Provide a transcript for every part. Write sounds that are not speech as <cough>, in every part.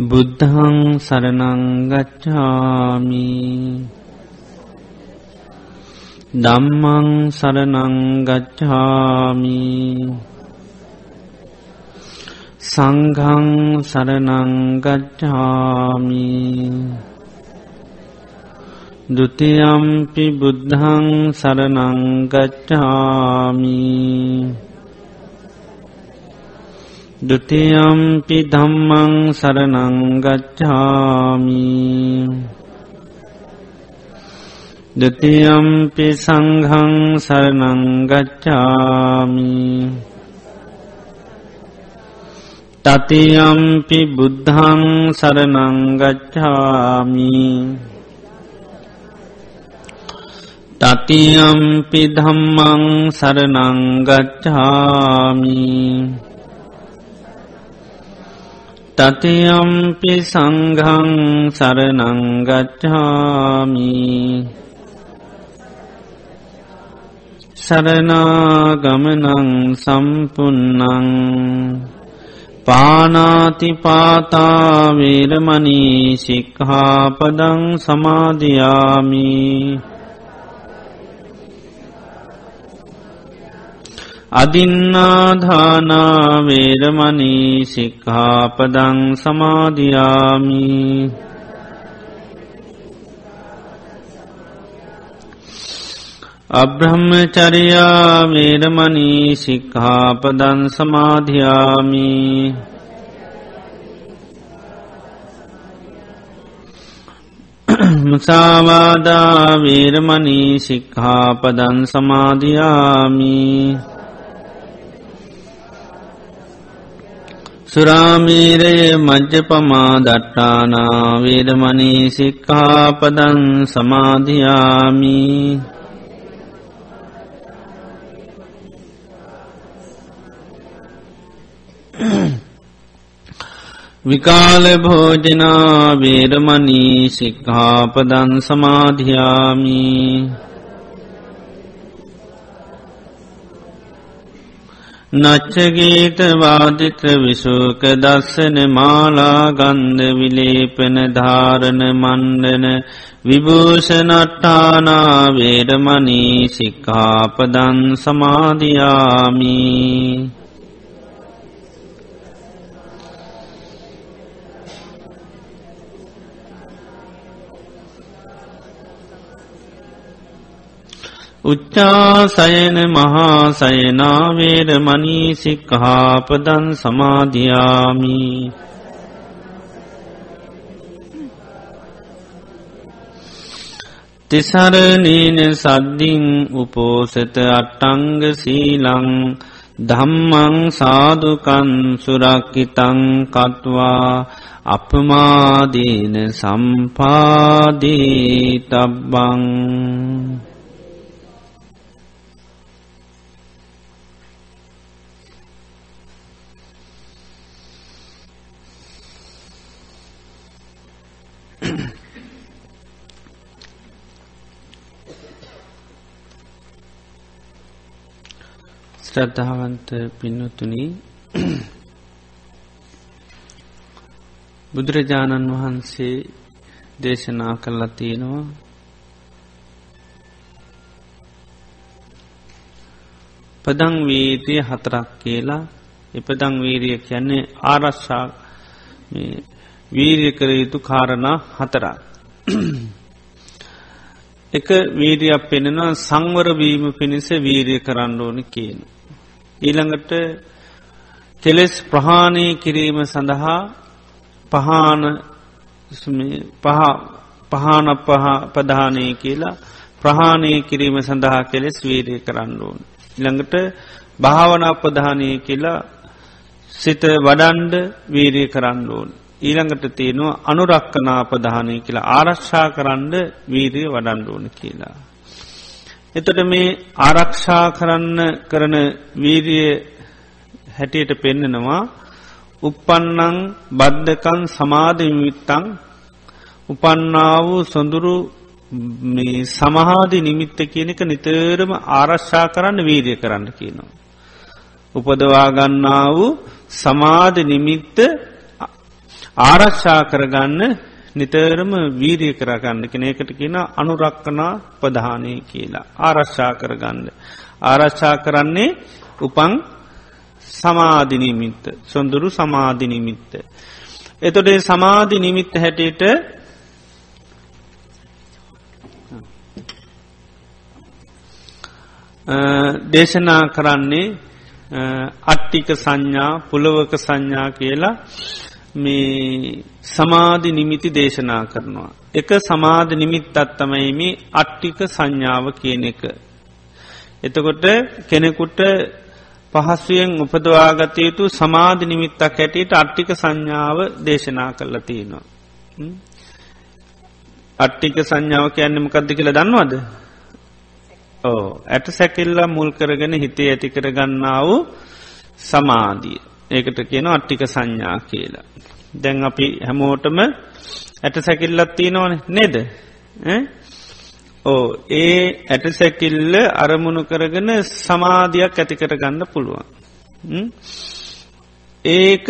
බුද්ධං සරනංගච්ඡාමි දම්මං සරනංගච්ඡාමි සංඝං සරනංගච්ඡාමි ဒ ුතියම්පි බුද්ධං සරනංගච්ඡාමි ဒ ුතියම්පි ධම්මං සරනංගච්ඡාමි ဒ ුතියම්පි සංඝං සරනංගච්ඡාමි තතියම්පි බුද්ධං සරනංගච්ඡාමි තතියම්පි ධම්මං සරනංගච්ඡාමි තතියම්පි සංඝං සරනංගච්ඡාමි සරනාගමනං සම්පන්නං පානාතිපාතා වේරමණී සික්ඛාපදං අදින්නාධානා වේරමණී සික්ඛාපදං සමාදියාමි අබ්‍රහ්මචර්යා වේරමණී සික්ඛාපදං සමාධයාමි මුසාවාදා වේරමණී සික්ඛාපදං සමාධයාමි සුරාමීරය මජ්්‍යපමා දට්ටානා වේදමනී සික්ඛාපදන් සමාධයාමී විකාල භෝජනා වේරමණී සික්ඛාපදං සමාධයාමි නච්චගීත වාදිත්‍ර විසූක දස්සන මාලා ගන්ධ විලේපන ධාරණ මණ්ඩන විභූෂණට්ටානා වේරමණී සික්ඛාපදං සමාධයාමී උච්චාසයන මහාසයනාවේර මනීසික්කහාපදන් සමාධයාමි තිසරනීන සද්දිින් උපෝසත අට්ටංග සීලං ධම්මං සාධකන් සුරක්කිතං කත්වා අපමාදීන සම්පාදී තබ්බං ශ්‍රද්ධාවන්ත පින්නතුනි බුදුරජාණන් වහන්සේ දේශනා කල්ලා තියෙනවා පදං වීතිය හතරක් කියලා එපදං වීරිය කියන්නේ ආරශ්ා වීරිය කර යුතු කාරණා හතරක් එක වීරියක් පෙනෙනවා සංවරවීම පිණිස වීරිය කරන්න ඕනි කියන. ඊළඟට කෙලෙස් ප්‍රහාණය කිරීම සඳහා පහාන පහාන පධානය කියලා ප්‍රහාණය කිරීම සඳහා කෙලෙස් වීරය කරන්න ඕන්. ඉළඟට භාවන අපධානය කියලා සිත වඩන්ඩ වීරය කරන්න ඕන්. ඊළඟට තියෙනවා අනුරක්කනාපධානය කියලා ආරක්ෂා කරන්න වීරය වඩන්ඩෝන කියලා. එතට මේ ආරක්ෂා කරන්න කරන වීරිය හැටියට පෙන්නනවා උපන්නං බද්ධකන් සමාධමිත්තං උපන්නා වූ සොඳුරු සමහාදි නිමිත්ත කියනක නිතරම ආරශ්ා කරන්න වීරිය කරන්න කියනවා. උපදවාගන්නා වූ සමාධ නිමිත්ත ආරශ්ෂා කරගන්න නිතරම වීරිය කරගන්න කෙන එකට කියන අනුරක්කනා ප්‍රධානය කියලා ආරශ්ෂා කරගන්න. ආරශ්ෂා කරන්නේ උපං සමාධිනිමිත්ත සොඳුරු සමාධිනිමිත්ත. එතොටේ සමාධි නිමිත්ත හැටියට දේශනා කරන්නේ අට්ටික සංඥා පුළවක සංඥා කියලා මේ සමාධි නිමිති දේශනා කරනවා. එක සමාධ නිමිත් අත්තමයි මේ අට්ටික සංඥාව කියන එක. එතකොට කෙනෙකුට පහසුවෙන් උපදවාගත යුතු සමාධ නිමිත්තක් හැටියට අට්ටික සංඥාව දේශනා කරලා තියෙනවා. අට්ටික සංඥාව කියන්නම කද්දි කියල දන්නවද. ඕ ඇට සැකිල්ලා මුල් කරගෙන හිතේ ඇති කරගන්නා වූ සමාධිය. ඒකට කියන අට්ටික සංඥා කියලා. දැන් අපි හැමෝටම ඇට සැකිල්ලත් තියෙනවන නෙද ඕ ඒ ඇට සැකිල්ල අරමුණු කරගෙන සමාධයක් ඇති කරගන්න පුළුවන්. ඒක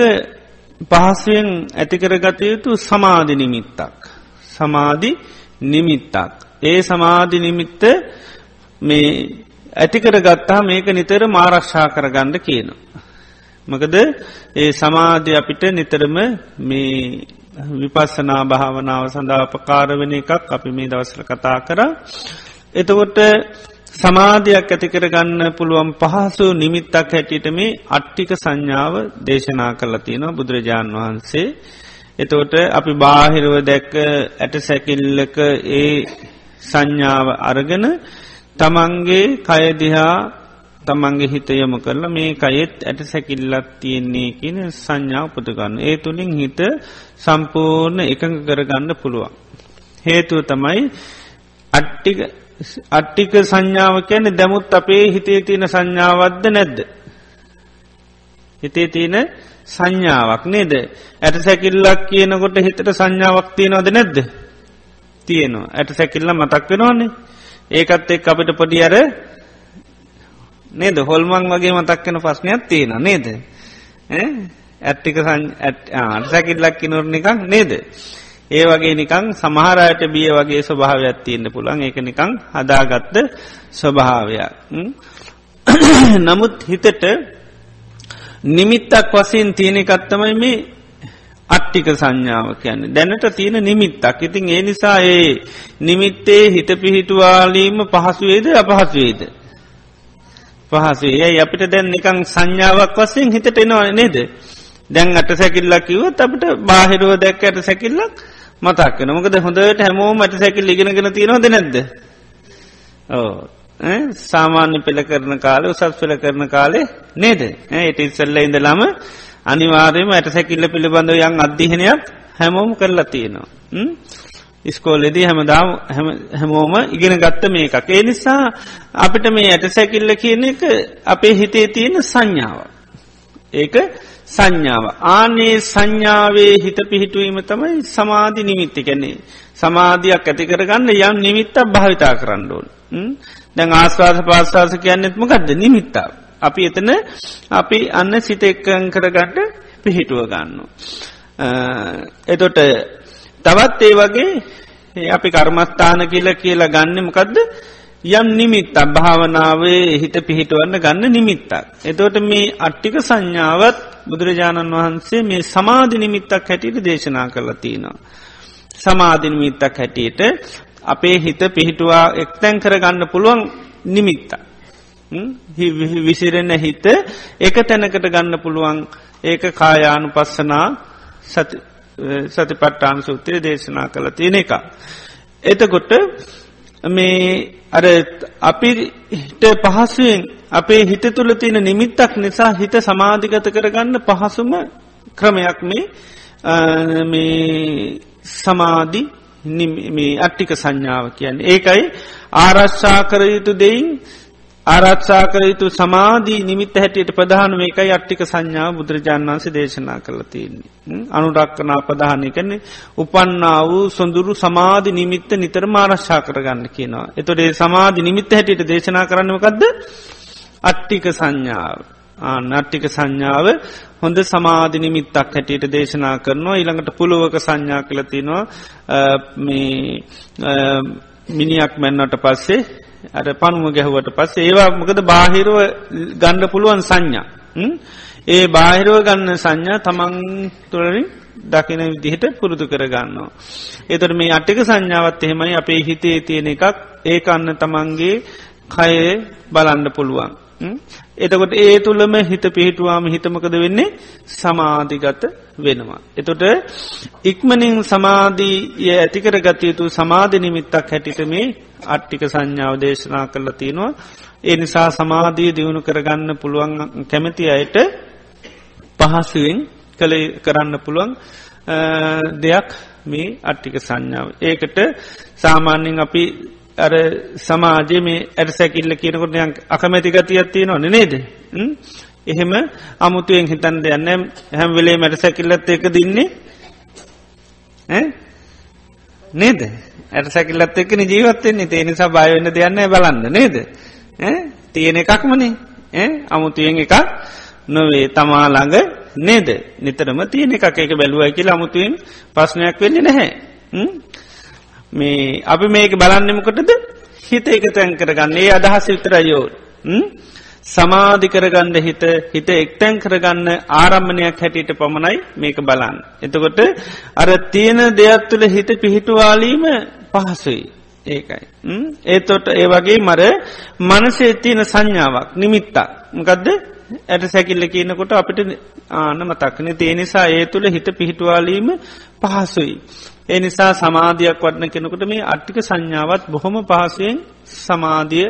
පහසුවෙන් ඇතිකරගත යුතු සමාධි නිමිත්තක්. සමාධි නිමිත්තක්. ඒ සමාධි නිමිත්ත මේ ඇතිකර ගත්තා මේක නිතර මාරක්ෂා කරගන්න කියනවා. මකද ඒ සමාධය අපිට නිතරම මේ විපස්සනා භාවනාව සඳාපකාර වෙන එකක්. අපි මේ දවසල කතා කර. එතකොට සමාධයක් ඇතිකර ගන්න පුළුවන් පහසු නිමිත්තක් හැටියට මේ අට්ටික සංඥාව දේශනා කරලා තියෙනවා බුදුරජාණන් වහන්සේ. එතකොට අපි බාහිරව දැක්ක ඇට සැකිල්ලක ඒ සංඥාව අරගෙන තමන්ගේ කයදිහා තමන්ගේ හිත යොම කරලා මේ අයෙත් ඇට සැකිල්ලත් තියෙන්නේ කියන සංඥාව පුටගන්න. ඒ තුළින් හිත සම්පූර්ණ එකඟ කරගන්න පුළුවන්. හේතුව තමයි අට්ටික අට්ටික සංඥාව කියන දැමුත් අපේ හිතේ තියෙන සංඥාවද්ද නැද්ද. හිතේ තියෙන සංඥාවක් නේද. ඇට සැකිල්ලක් කියනකොට හිතට සංඥාවක් තියෙනවද නැද්ද. තියෙනවා. ඇට සැකිල්ල මතක් වෙනවාන්නේ. ඒකත් එක් අපිට පොඩි අර නේද? හොල්මං වගේ මතක්කෙන ප්‍රශ්නයක් තියෙන නේද? ඇත්ටික සැකිල්ලක් කිනුර නිකං නේද? ඒ වගේ නිකං සමහරයට බිය වගේ ස්වභාවයක් තියෙන්න්න පුළන් ඒක නිකං හදාගත්ත ස්වභාවයක්. <coughs> නමුත් හිතට නිමිත්තක් වසයෙන් තියෙනෙකත්තමයි මේ අට්ටික සංඥාව කියන්න. දැනට තියෙන නිමිත්තක්. ඉතින් ඒ නිසා ඒ නිමිත්තේ හිත පිහිටුවාලීම පහසුවේද අපහසුවේද පහසේ යයි අපිට දැන් නිකං සංඥාවක් වස්සයෙන් හිතට එනවා නේද. දැන් අට සැකිල්ලක් කිවත් අපට බාහිරුව දැක් ඇට සැකිල්ලක් මතක් නොමකද හොඳට හැමෝම අට සැකිල් ඉගෙනගෙන තියෙනවද නැද්ද. ඕ සාමාන්‍ය පෙළ කරන කාල උසස් පෙළ කරන කාලේ නේද ඒට ඉස්සල්ල ඉඳලාම අනිවාර්යම ඇට සැකිල්ල පිළිබඳව යන් අධ්‍යහනයක් හැමෝම කරලා තියෙනවා. ඉස්කෝල්ලෙදී හැමදාම හැමෝම ඉගෙන ගත්ත මේ එකක්. ඒ නිසා අපිට මේ ඇට සැකිල්ල කියන එක අපේ හිතේ තියෙන සංඥාව. ඒක සංඥාව. ආනේ සංඥාවේ හිත පිහිටුවීම තමයි සමාධි නිමිත්ති කැන්නේ. සමාධයක් ඇති කරගන්න යම් නිමිත්තක් භාවිතා කරන්න ඕන. දැන් ආස්වාස පාස්වාස කියන්නෙත්ම ගදද නිමිත්තා. අපි එතන අපි අන්න සිත එක්කං කරගන්න පිහිටුව ගන්න. එතොට තවත් ඒ වගේ අපි කර්මස්ථාන කියල කියලා ගන්න මොකක්ද යම් නිමිත් අභාවනාවේ හිත පිහිටවන්න ගන්න නිමිත්තක්. එතෝට මේ අට්ටික සංඥාවත් බුදුරජාණන් වහන්සේ මේ සමාධි නිමිත්තක් හැටියට දේශනා කරලා තියෙනවා. සමාධිනිමිත්තක් හැටියට අපේ හිත පිහිටුවා එක්තැන් කරගන්න පුළුවන් නිමිත්ත. විසිරෙන හිත එක තැනකට ගන්න පුළුවන් ඒක කායානු පස්සනා සති සතිපට්ටාන සූත්‍රය දේශනා කළ තියෙන එක. එතකොට මේ අර අපිට පහසුවෙන් අපේ හිත තුළ තියෙන නිමිත්තක් නිසා හිත සමාධිගත කරගන්න පහසුම ක්‍රමයක් මේ සමාධි අට්ටික සංඥාව කියන්නේ. ඒකයි ආරශ්ෂා කර යුතු දෙයින් ආරක්ෂා කර යුතු සමාධී නිමිත් හැටියට ප්‍රධාන මේකයි අට්ටික සංඥාව බුදුරජාණන් වන්සේ දේශනා කරල තියන්නේ. අනුරක්කනා ප්‍රධානය කන්නේ උපන්නා වූ සොඳුරු සමාධි නිමිත්ත නිතර මාරශ්ා කරගන්න කියනවා. එතොටේ සමාධි නිමිත්ත හැටියට දේශනා කරන්නමකක්ද අට්ටික සංඥාව. නට්ටික සංඥාව හොඳ සමාධිනිමිත්තක් හැටියට දේශනා කරනවා ඊළඟට පුළුවක සංඥා කළතිනවා මිනිියක් මැන්නට පස්සේ අර පනුම ගැහුවට පස්සේ ඒවා මොකද බාහිරුව ගණ්ඩ පුළුවන් සංඥා. ඒ බාහිරුව ගන්න සංඥා තමන් තුළරින් දකින විදිහට පුරුදු කරගන්නවා. එතට මේ අට්ටික සංඥාවත් එහෙමයි අපේ හිතේ තියෙන එකක්. ඒ අන්න තමන්ගේ කයේ බලන්න පුළුවන්. එතකොට ඒ තුළම හිත පිහිටුවාම හිතමකද වෙන්නේ? සමාධිගත වෙනවා. එතොට ඉක්මනින් සමාධී ඇතිකර ගතයුතු සමාධ නිමිත්තක් හැටිට මේ අට්ටික සංඥාව දේශනා කරලා තියෙනවා. ඒ නිසා සමාධී දියුණු කරගන්න පුළුවන් කැමති අයට පහසුවෙන් කළ කරන්න පුළුවන් දෙයක් මේ අට්ටික සංඥාව. ඒකට සාමාන්‍යෙන් අපි අර සමාජය මේ ඇට සැකිල්ල කියනකොට යන් අකමැති ගතියක් තියෙනවා නේද. එහෙම අමුතුවෙන් හිතන් දෙයන්න හැම් වෙලේ මැට සැකිල්ලත් එක දින්නේ. නේද? ඇට සැකිල්ලත් එක්කන ජීවත්තෙන්නේ තේ නිසා බයවෙන්න දෙයන්න බලන්න. නේද? තියෙන එකක්මනේ. අමුතුයෙන් එකක් නොවේ තමා ළඟ. නේද? නිතරම තියෙන එකක්. එක බැලුවයි කියලා අමුතුවෙන් ප්‍රශ්නයක් වෙන්නේ නැහැ. මේ අපි මේක බලන්නෙමකොටද හිත එක තැන් කරගන්න. ඒ අදහස් විතරයෝ සමාධි කරගන්න හිත හිත එක්තැන් කරගන්න ආරම්භණයක් හැටියට පමණයි මේක බලන්න. එතකොට අර තියෙන දෙයක් තුළ හිත පිහිටුවාලීම පහසුයි. ඒකයි. ඒතොට ඒ වගේ මර මනසේ තියෙන සංඥාවක් නිමිත්තක්. මකදද ඇට සැකිල්ල කියනකොට අපිට ආන මතක්න තිය නිසා ඒ තුළ හිත පිහිටවාලීම පහසුයි. ඒ නිසා සමාධයක් වඩන කෙනකට මේ අට්ටික සංඥාවත් බොහොම පහසුවෙන් සමාධිය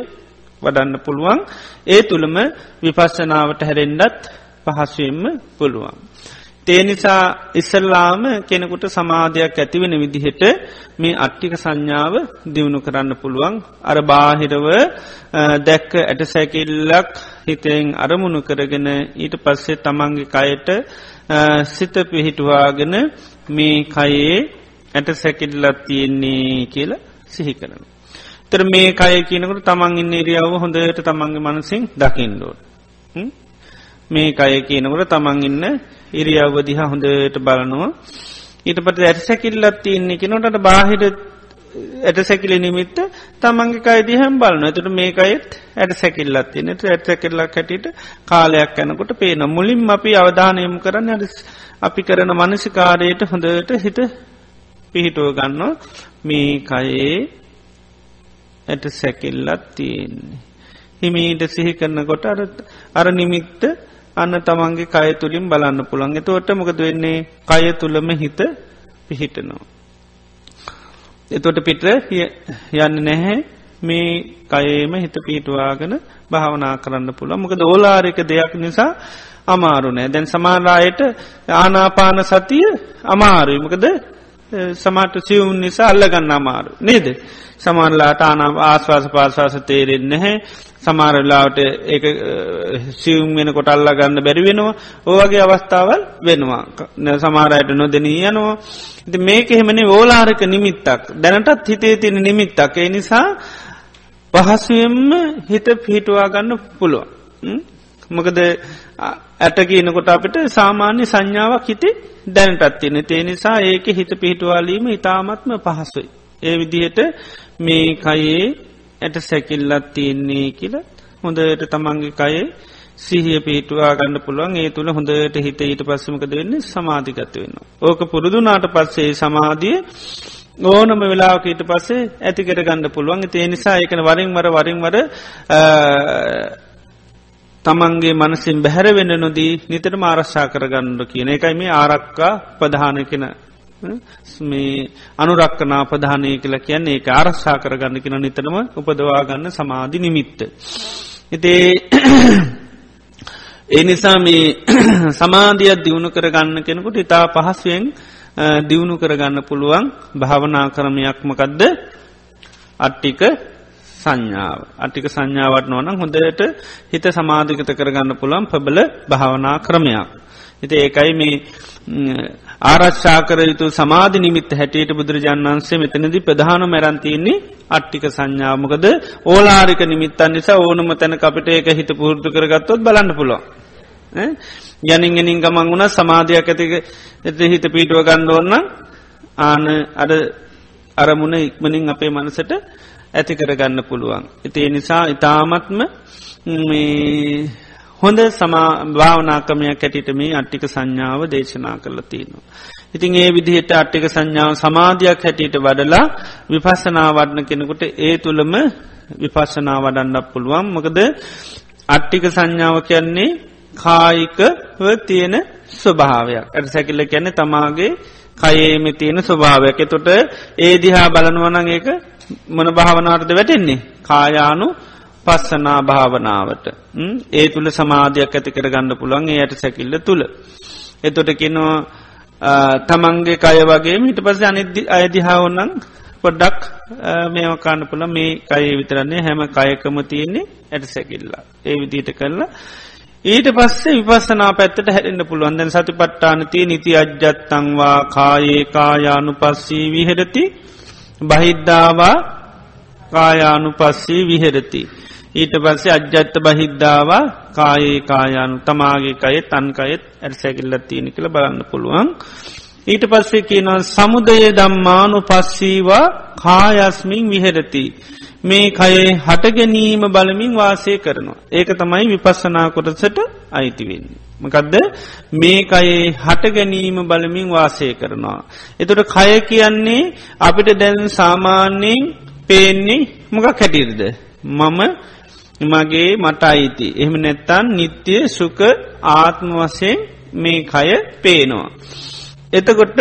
වඩන්න පුළුවන් ඒ තුළම විපස්සනාවට හැරෙන්ඩත් පහසුවෙන්ම පුළුවන්. තේ නිසා ඉස්සල්ලාම කෙනෙකුට සමාධයක් ඇතිවෙන විදිහට මේ අට්ටික සංඥාව දියුණු කරන්න පුළුවන් අර බාහිරව දැක්ක ඇට සැකිල්ලක් හිතෙන් අරමුණු කරගෙන ඊට පස්සේ තමන්ගේ කයට සිත පිහිටුවාගෙන මේ කයේ ඇට සැකිල්ලත් තියෙන්නේ කියලා සිහි කරන. තර මේ කය කියනකට තමන් ඉන්න ඉරියාව හොඳට තමන්ගේ මනසින් දකිින්ඩෝට. මේ කය කියනකට තමන් ඉන්න ඉරියාව දිහා හොඳට බලනවා. ඊට පට ඇට සැකිල්ලත් තියන්නේ කෙනොට බාහිර ඇට සැකිලි නිමිත්ත තමන්ගේ කයිදිහම් බලන ඇතුට මේකයිත් ඇට සැකිල්ලත් තිනට ඇත් සැකිල්ලක් හැටියට කාලයක් යැනකොට පේන මුලින් අපි අවධානයම කරන්න අ අපි කරන මනසිකාරයට හොඳට හිත පිහිටුව ගන්න මේ කයේ ඇට සැකිල්ලත් තියෙන්නේ. හිමීට සිහි කරනකොට අර අර නිමිත්ත අන්න තමන්ගේ කය තුළින් බලන්න පුළන් එතවට මොකද වෙන්නේ? කය තුළම හිත පිහිටනවා. එතොට පිට යන්න නැහැ. මේ කයේම හිත පිහිටවාගෙන භාවනා කරන්න පුළ මොක දෝලාරික දෙයක් නිසා අමාරුනෑ දැන් සමාලායට ආනාපාන සතිය අමාරුමකද සමාට සිවුන් නිසා අල්ලගන්න අමාරු නේද? සමාන්ලාට ආනාව ආශවාස පාශවාස තේරෙන් නැහැ. සමාරලාවට ඒ සිවුම් වෙන කොට අල්ලා ගන්න බැරි වෙනවා. ඕවගේ අවස්ථාවල් වෙනවා. සමාරයට නොදනී යනවා. ඉති මේක එහෙමනි ඕලාරක නිමිත්තක්. දැනටත් හිතේ තියෙන නිමිත්තක්. ඒ නිසා පහසුවෙන්ම හිත පිහිටවා ගන්න පුළුවන්. මොකද ඇට කියනකොට අපිට සාමාන්‍ය සංඥාවක් හිතේ දැනටත් තියෙන. තේ නිසා ඒක හිත පිහිටවාලීම ඉතාමත්ම පහසුයි. ඒ විදිහට මේ කයේ ඇට සැකිල්ලත් තියෙන්නේ කියල හොඳට තමන්ගේ කයේ සිහිය පිහිටවා ගන්න පුළුවන්. ඒ තුළ හොඳට හිත ඊට පස්සමකද වෙන්න? සමාධිගත වෙන්න. ඕක පුරුදුනාට පස්සේ සමාධිය ඕනම වෙලාවක ඊට පස්සේ ඇතිකට ගන්න පුළුවන්. ඒ නිසා ඒකන වරින්වර වරින්වර තමන්ගේ මනසින් බැහැර වෙන්න නොදී නිතර මාරශ්ා කරගන්නඩ කියන එකයි මේ ආරක්කා ප්‍රධාන කෙන මේ අනුරක්කනා ප්‍රධානය කියලා කියන්නේ ඒ ආරක්ෂා කරගන්න කෙන නිතරම උපදවාගන්න සමාධි නිමිත්ත. එතේ ඒ නිසා මේ සමාධියත් දියුණු කරගන්න කෙනෙකුට ඉතා පහස්ුවෙන් දියුණු කරගන්න පුළුවන් භාවනා කරමයක්මකදද අට්ටික සංඥාව අටික සංඥාවට නොවනම් හොඳට හිත සමාධිකත කරගන්න පුළන් පබල භාවනා ක්‍රමයක්. හිත ඒකයි මේ ආරශ්ාකර යුතු සමාධ නිමිත් හැටියට බුදුරජාන් වන්සේ මෙතනදි ප්‍රධාන මැරන්තියන්නේ අට්ටික සංඥාමකද ඕලාරික නිමිත්තන් නිසා ඕනම තැන අපිට ඒක හිත පුහෘතු කරගත්තොත් බලන්න පුළුව. යනින්ගෙනින් ගමන් වුණ සමාධයක් ඇතික එත හිත පීටුව ගණ්ඩෝන්න ආන අඩ අරමුණ ඉක්මනින් අපේ මනසට ඇති කරගන්න පුළුවන්. ඉතිේ නිසා ඉතාමත්ම හොඳ සමා භාවනාකමයක් ඇටිට මේ අට්ටික සංඥාව දේශනා කරලා තියෙනවා. ඉතින් ඒ විදිහට අට්ටික සංඥාව සමාධයක් හැටියට වඩලා විපස්සනා වඩන කෙනෙකුට ඒ තුළම විපස්සනා වඩන්නක් පුළුවන්. මොකද අට්ටික සංඥාව කියන්නේ කායිකව තියෙන ස්වභාවයක්. ඇට සැකිල්ල කියන්නේ තමාගේ කයේම තියෙන ස්වභාවයක්. එතොට ඒ දිහා බලනුවනං ඒක මොන භාවනාවටද වැටෙන්නේ? කායානු පස්සනා භාවනාවට. ඒ තුළ සමාධයක් ඇති කර ගන්න පුළුවන් ඒ යට සැකිල්ල තුළ එතොට කෙනවා තමන්ගේ කය වගේ මිට පස අනිදි අයදිහාවන්නන් පොඩ්ඩක් මේවකාන්න පුළ මේ කයේ විතරන්නේ හැම කයකම තියෙන්නේ ඇට සැකිල්ලා. ඒ විදිීට කරලා ඊට පස්සේ විපස්සනා පැත්තට හැරෙන්න්න පුළුවන්දැන් සති පට්ටානතිය නිති අජ්ජත්තංවා කායේ කායානු පස්සී විහෙරති. බහිද්ධාවා කායානු පස්සී විහෙරති. ඊට පස්සේ අජ්ජත්ත බහිද්ධාවා කායේ කායානු තමාගේ කයෙත් අන්කයෙත් ඇරසැකිල්ලත් තියෙන කළ බලන්න පුළුවන්. ඊට පස්සේ කියනවා සමුදය දම්මානු පස්සීවා කායස්මින් විහෙරති. මේ කයේ හටගැනීම බලමින් වාසය කරනවා. ඒක තමයි විපස්සනා කොටසට අයිතිවෙන්නේ. මකදද මේ කයේ හටගැනීම බලමින් වාසය කරනවා. එතුට කය කියන්නේ අපිට දැන් සාමාන්‍යයෙන් පේන්නේ මොකක් හැටිරද. මම මගේ මට අයිති. එහෙම නැත්තන් නිත්‍යය සුක ආත්ම වසයෙන් මේ කය පේනවා. එතකොට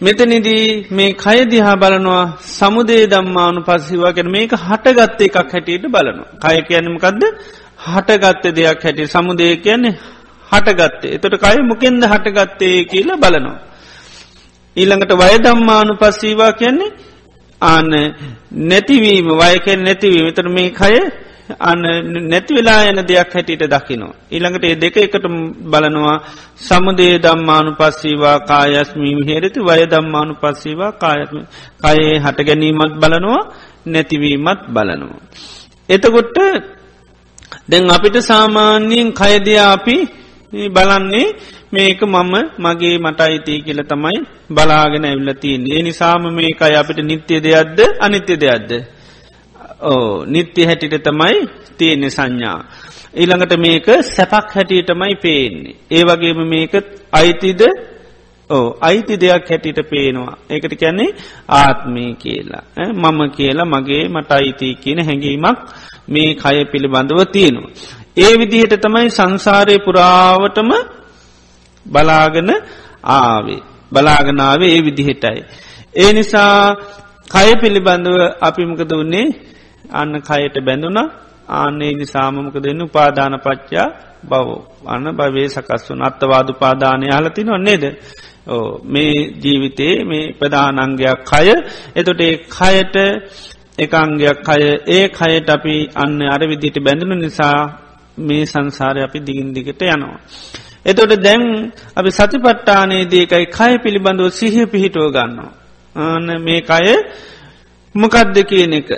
මෙතනිදී මේ කය දිහා බලනවා සමුදේ දම්මානු පස්සිවාගෙන මේක හටගත්ත එකක් හැටියට බලනවා. කය කියන්නමකක්ද හටගත්ත දෙයක් හැටි සමුදේ කියන්නේ හටගත්තේ. එතොට කය මොකෙන්ද හටගත්තේ කියලා බලනවා. ඊළඟට වයදම්මානු පස්සීවා කියන්නේ ආන නැතිවීම වයකෙන් නැතිවීම තර මේ කය අන්න නැතිවෙලා යන දෙයක් හැටියට දකිනවා. ඊළඟට ඒ දෙක එකට බලනවා සමුදේ දම්මානු පස්සීවා කායස්මීම හේරති වය දම්මානු පස්සීවා කායත්ම කයේ හට ගැනීමත් බලනවා නැතිවීමත් බලනවා. එතකොට්ට දැන් අපිට සාමාන්‍යයෙන් කයදයා අපි බලන්නේ මේක මම මගේ මට අයිතිය කියල තමයි බලාගෙන ඇවිල්ල තියන්නේ නිසාම මේක අපිට නිත්‍ය දෙයක්ද අනිත්‍ය දෙයක්ද. ඕ නිත්‍ය හැටිට තමයි තියෙන්නේ සංඥා. ඊළඟට මේක සැපක් හැටියටමයි පේන්නේ. ඒ වගේම මේක අයිතිද ඕ අයිති දෙයක් හැටිට පේනවා. ඒකට කැන්නේ ආත්මී කියලා. මම කියලා මගේ මට අයිති කියන හැඟීමක් මේ කය පිළිබඳව තියෙනවා. ඒ විදිහට තමයි සංසාරය පුරාවටම බලාගෙන ආවේ. බලාගනාවේ ඒ විදිහටයි. ඒ නිසා කය පිළිබඳව අපිමකද වන්නේ අන්න කයට බැඳුන ආන්නේ නිසාමමක දෙන්න උපාදාන පච්චා බව. අන්න භවේ සකස් වන අත්තවාද උපාදානය හලති නොන්නේද. මේ ජීවිතයේ මේ ප්‍රධානංගයක් කය. එතොට ඒ කයට එකංගයක් කය. ඒ කයට අපි අන්න අර විදිට බැඳුන නිසා මේ සංසාරය අපි දිගින් දිගට යනවා. එතොට දැන් අපි සතිපට්ටානයේදේකයි කය පිළිබඳව සිහිය පිහිටුව ගන්නවා. ආන මේ කය මොකක්ද කියන එක?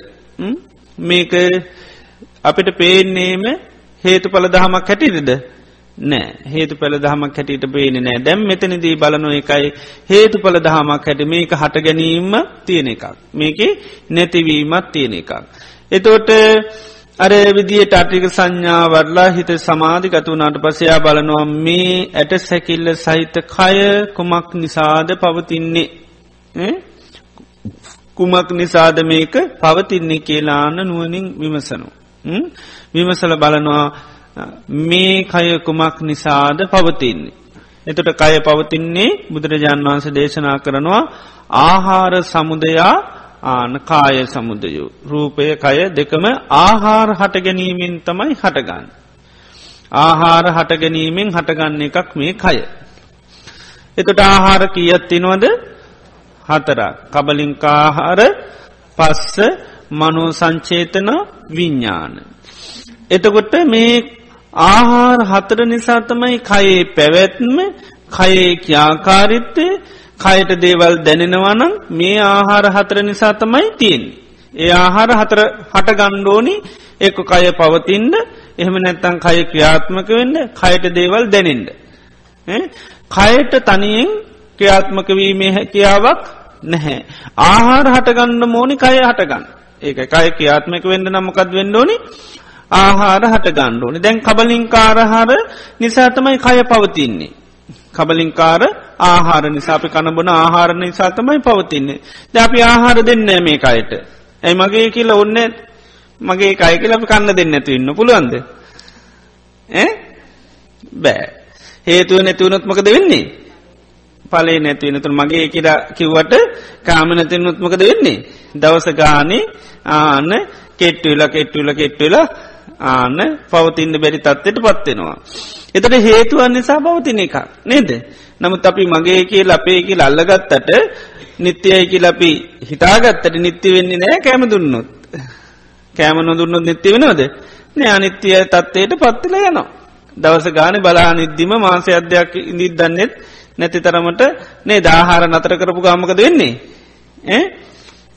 මේක අපිට පේන්නේම හේතු පල දහමක් හැටිරිද නෑ. හේතු පල දහමක් හැටියට පේනෙ නෑ. දැම් මෙතනදී බලනො එකයි හේතු පල දහමක් හැට. මේක හට ගැනීම තියෙන එකක්. මේක නැතිවීමත් තියෙන එකක්. එතෝට අර විදියට අටික සංඥාවරලා හිත සමාධිකතු වනාට පසයා බලනවා මේ ඇට සැකිල්ල සහිත කය කුමක් නිසාද පවතින්නේ කුමක් නිසාද මේක පවතින්නේ කියලාන්න නුවනින් විමසනු. විමසල බලනවා මේ කය කුමක් නිසාද පවතින්නේ. එතට කය පවතින්නේ බුදුරජාණන් වහන්ස දේශනා කරනවා ආහාර සමුදයා ආන කාය සමුදයු. රූපය කය දෙකම ආහාර හට ගැනීමෙන් තමයි හටගන්න. ආහාර හට ගැනීමෙන් හටගන්න එකක් මේ කය. එතට ආහාර කියත්තිනවද හතරක් කබලින්කාහාර පස්ස මනෝ සංචේතන විඤ්ඥාන. එතකොට මේ ආහාර හතර නිසා තමයි කයේ පැවැත්ම කයේ ක්‍යාකාරිත්තය කයට දේවල් දැනෙනවනම් මේ ආහාර හතර නිසා තමයි තියෙන්. ඒ ආහාර හතර හට ගණ්ඩෝනි එක කය පවතින්ද එහෙම නැත්තං කය ක්‍රියාත්මක වෙන්න කයට දේවල් දැනෙන්ට. කයට තනියෙන් ක්‍රියාත්මක වීමේ හැකියාවක් නැහැ. ආහාර හටගන්න මෝනි කය හටගන්න. ඒක කය ක්‍රියාත්මක වෙන්න නම්මකත් වෙන්ඩෝනි ආහාර හට ගණ්ඩෝනි දැන් කබලින්කාරහාර නිසාතමයි කය පවතින්නේ. කබලින්කාර ආහාර නිසාපි කණබන ආහාර නිසාතමයි පවතින්නේ. ද අපි ආහාර දෙන්න මේ කයට. ඇයි මගේ කියල ඔන්න මගේ කය කියලපි කන්න දෙන්න ඇතු ඉන්න පුළුවන්ද. බෑ හේතුව නැතිවනොත්මකද වෙන්නේ. පලේ නැතිවෙනතුන් මගේ කියලා කිව්වට කාම නැතිවනොත්මකද වෙන්නේ. දවස ගානේ ආන්න කෙට්ටවෙලා කෙට්ටවෙල කෙට්ටවෙලා ආන්න පවතින්න බැරි තත්වට පත්වෙනවා. එතට හේතුවන් නිසා පවතින එක නේද. නමුත් අපි මගේ කියල් අපේ කියල අල්ලගත්තට නිත්‍යයයි කියල අපි හිතාගත්තට නිත්‍ය වෙන්නේ නෑ කෑම දුන්නොත්. කෑම නොදුන්නොත් නිත්‍ය වෙනවද නෑ අනිත්‍යය තත්වයට පත්තිල යනවා. දවස ගාන බලා නිද්දිම මාසය අධ්‍යයක් ඉදිත් දන්නෙත් නැති තරමට නේ දාහාර නතර කරපු ගාමකද වෙන්නේ.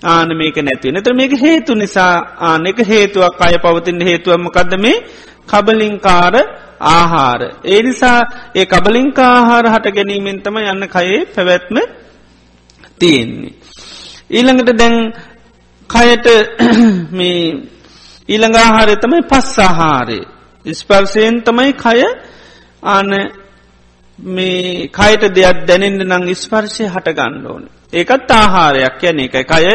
ආන මේක නැතිව නත මේක හේතු නිසා ආන එක හේතුවක් අය පවතින්න හේතුවමකක්ද මේ කබලින්කාර ආහාර. ඒ නිසා ඒ කබලින්කාහාර හට ගැනීමෙන් තම යන්න කයේ පැවැත්ම තියෙන්නේ. ඊළඟට දැන් කයට <clears throat> මේ ඊළඟාහාරය තමයි පස්සාහාරය. ස්පර්සයෙන් තමයි කය ආන මේ කයට දෙයක් දැනෙන්ට නං ස්පර්ශය හට ගණ්ඩෝන. ඒකත් ආහාරයක් යන එක කය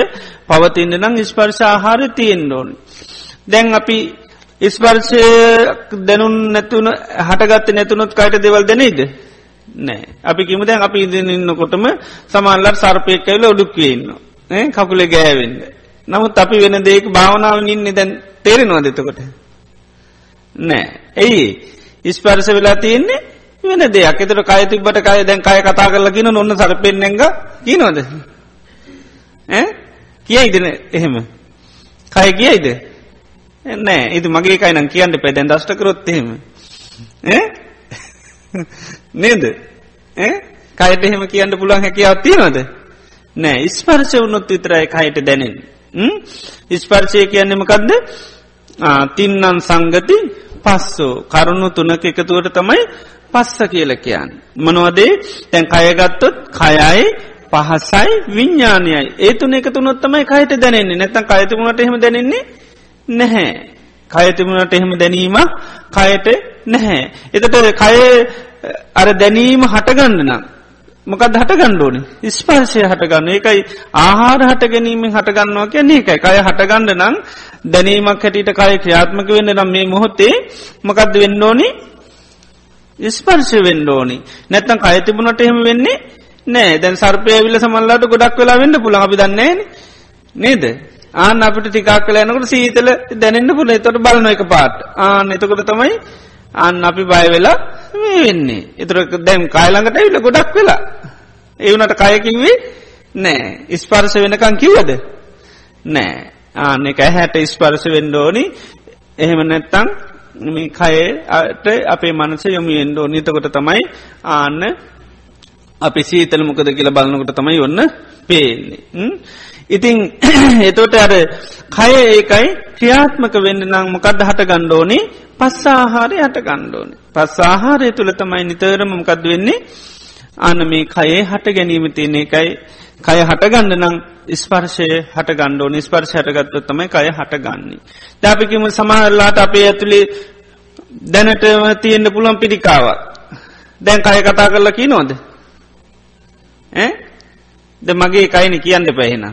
පවතින්න නං ස්පර්ශ ආහාරය තියෙන් ඕන. දැන් අපි ඉස්පර්ශය දැනුන් නැතුන හටගත්ත නැතුනොත් කයට දෙවල් දැනෙයිද. නෑ අපි කිම දැන් අපි ඉදින ඉන්නකොටම සමල්ලට සර්පයක් කැවල ඔඩුක්වන්න කකුලෙ ගෑවෙන්න. නමුත් අපි වෙන දෙක භාවනාව ඉන්න දැන් තේරෙනවා දෙතකොට. නෑ ඇයි ඉස්පර්ස වෙලා තියෙන්නේ වෙන දෙයක්. එතට කය තිබට කය දැන් කය කතා කරලා කියන ඔන්න සරපෙන්නෙග කියනොද කියයිදන එහෙම? කය කියයිද? නෑ. ඉතු මගේ කයිනම් කියන්න පැදැන් දෂ්ට කරොත් එහෙම. නේද? කයට එහෙම කියන්න පුළුවන් හැකියාව තියෙනවද? නෑ. ඉස්පර්ශ වුණොත් විතරයි කයට දැනෙන් ඉස්පර්ශය කියන්නෙමකක්ද තින්නන් සංගති පස්සෝ. කරුණු තුනක එකතුවට තමයි පස්ස කියල කියන්න. මනවදේ තැන් කයගත්තොත් කයයි පහසයි විඤ්ඥානයයි ඒතුන එක තුනොත්තමයි කයට දැනෙන්නේ නැතන් කයතිමුණට එහෙම දැනෙන්නේ නැහැ. කයතිමුණට එහෙම දැනීම කයට නැහැ. එතට කය අර දැනීම හටගන්නනම්. මොකද හට ගණ්ඩෝනි ස්පර්ශය හටගන්න එකයි ආහාර හට ගැනීමෙන් හටගන්නවා කියන්නේ එකයි කය හටගණ්ඩ නම් දැනීමක් හැටියට කය ක්‍රියාත්මක වෙන්න නම් මේ මොහොත්තේ මොකක්ද වෙන්න ඕනි ස්පර්ශ වෙන්න ඕනි. නැත්තම් කය තිබුණට එහෙම වෙන්නේ නෑ. දැන් සර්පය විල්ල සමල්ලාට ගොඩක් වෙලා වෙන්න පුළන් අපි දන්නේ නේද? ආන අපිට ටිකක් කල යනකට සීතල දැනෙන්න්න පුළ එතොට බලන එක පාට ආන එතකොට තමයි අන්න අපි බය වෙලා වෙන්නේ. එතුර දැම් කායළඟට ඉල්ල ගොඩක් වෙලා. ඒවනට කයකිවේ නෑ. ස්පර්ශ වෙනකං කිව්වද? නෑ. ආන එක හැට ස්පර්ශ වෙන්ඩෝනි එහෙම නැත්තං මේ කයට අපේ මනස යොමියෙන්ඩෝ නිතකොට තමයි ආන්න අපි සීතල මොකද කියලා බලන්නකොට තමයි ඔන්න පේන්නේ. ඉතිං <coughs> එතෝට අර කය ඒකයි ක්‍රියාත්මක වෙන්න නම් මොකක්ද හට ගණ්ඩෝනේ පස්සාහාරය හට ගණ්ඩෝනේ. පස්සාහාරය තුළ තමයි නිතරම මොකද වෙන්නේ අන්න මේ කයේ හට ගැනීම තියෙන එකයි කය හටගන්න නම් ස්පර්ශය හට ගණ්ඩෝ නිස්පර්ශ හටගත්ව තමයි කය හටගන්නේ. දැපිකිම සමහරලාට අපේ ඇතුළේ දැනටම තියෙන්න්න පුළන් පිරිකාව. දැන් කය කතා කරලා කි නොද. ද මගේ කයින කියන්න පැහෙන.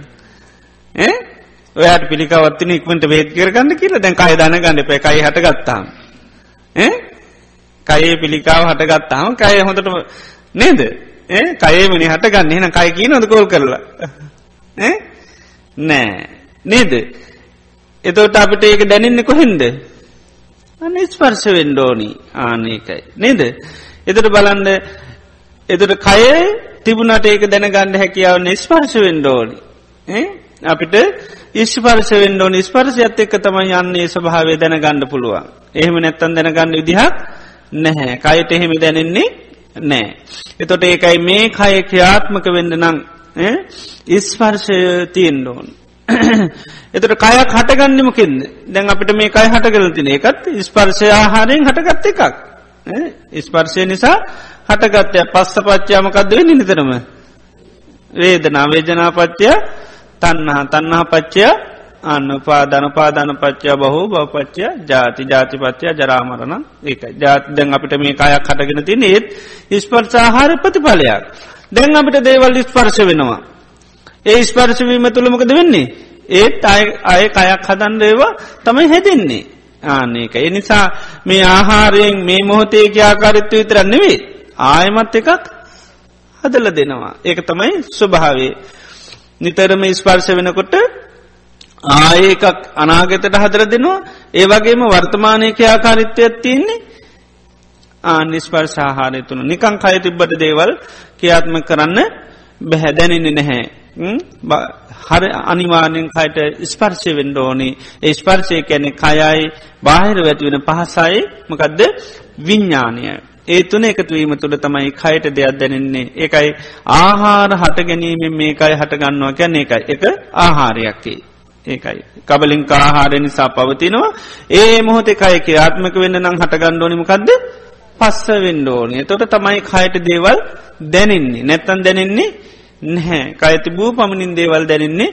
ඔයාට පිළිකාවත්තින ඉක්මට බේත් කරගන්න කියලා දැන් කය දන ගන්න පැ කයි හටගත්තාම. කයේ පිළිකාව හටගත්තාම කය හොඳට නේද? කයමනි හට ගන්න එන කය කිය නොද කෝල් කරලා? නෑ. නේද? එතවට අපිට ඒක දැනන්න කොහෙන්ද? අන ස්පර්ශ වෙන්ඩෝනි ආනකයි නේද? එතට බලන්ඩ එතට කය තිබුණට ඒක දැනගන්න හැකියාව නිස්පර්ශ වෙන්ඩෝනි අපිට ඉස්පර්ශ වෙන්ඩෝනි ස්පර්ශයත් එක්ක තමයි යන්නේ ස්වභාවය දැනගණ්ඩ පුළුවන්. එහෙම නැත්තන් දැනගන්න විදිහක් නැහැ. කයට එහෙම දැනෙන්නේ නෑ. එතොට ඒකයි මේ කය ක්‍රියාත්මක වෙන්න නං ඉස්පර්ශය තියෙන් ඕන්. <coughs> එතට කයක් හටගන්නමකින්ද දැන් අපිට මේ කයි හටගලතින එකත් ස්පර්ශය ආහාරයෙන් හටගත්ත එකක් ස්පර්ශය නිසා හටගත්තය පස්ස පච්චාමකක්ද වෙන්න නිතරම වේදනා වේජනාපච්චය තන්නහා තන්නහා පච්චය අන්න පාදන පාදන පච්චා බහෝ බවපච්චය ජාති ජාතිපච්චය ජරාමරණ ඒක ජාති දැන් අපිට මේ කයක් හටගෙන තින ඒත් ස්පර්සාහාර ප්‍රතිඵලයක්. දැන් අපිට දේවල් ස්පර්ශ වෙනවා. ඒ ස්පර්ශවීම තුළමකද වෙන්නේ? ඒත් අය අය කයක් හදන්ඩේවා තමයි හැදෙන්නේ. ආනක එනිසා මේ ආහාරයෙන් මේ මොහොතේ ආකාරිත්ව විතරන්නෙවේ ආයමත් එකක් හදල දෙනවා. ඒක තමයි ස්වභාවේ නිතරම ස්පර්ශ වෙනකොට ආඒකක් අනාගතට හදර දෙනවා. ඒ වගේම වර්තමානයක ආකාරිත්වයක් තියන්නේ ආනිස්පර්ශාහාරය තුළ නිකං කය තිබ්බට දේවල් කියාත්ම කරන්න බැහැදැනෙන්නේ නැහැ. හර අනිවානෙන් කයට ස්පර්ශය වෙන්ඩ ඕනි. ඒ ස්පර්ශය කැනෙ කයයි බාහිර වැතිවෙන පහසයි. මකදද? විඤ්ඥානය ඒ තුන එකතුවීම තුළ තමයි කයට දෙයක් දැනෙන්නේ. ඒකයි ආහාර හට ගැනීමෙන් මේකයි හටගන්නවා කැන එකයි එක ආහාරයක්කේ ඒකයි. කබලින් ආහාරය නිසා පවතිනවා. ඒ මොහොතේ කය ක්‍රියාත්මක වෙන්න නම් හටගණ්ඩෝනිමකක්ද පස්ස වෙන්ඩෝනි තොට තමයි කයට දේවල් දැනෙන්නේ. නැත්තන් දැනෙන්නේ නැහැ. කයති බූ පමණින් දේවල් දැනෙන්නේ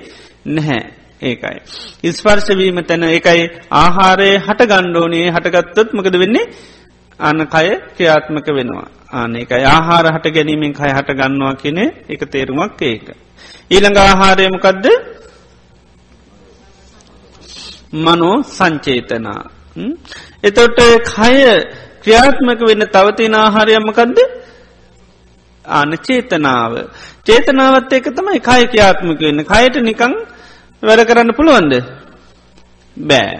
නැහැ. ඒකයි. ඉස්පර්ශවීම තැන එකයි ආහාරය හට ගණ්ඩෝනයේ හටගත්තොත් මකද වෙන්නේ? අන්න කය ක්‍රියාත්මක වෙනවා. ආන එකයි ආහාර හට ගැනීමෙන් කය හට ගන්නවා කියනෙ එක තේරුමක් ඒක. ඊළඟ ආහාරයමකදද මනෝ සංචේතනා. එතොට කය ක්‍රියාත්මක වෙන්න තවතින ආහාරයමකදද ආන චේතනාව. චේතනාවත් ඒක තමයි කය ක්‍යාත්මක වෙන්න කයට නිකං වැඩ කරන්න පුළුවන්ද. බෑ.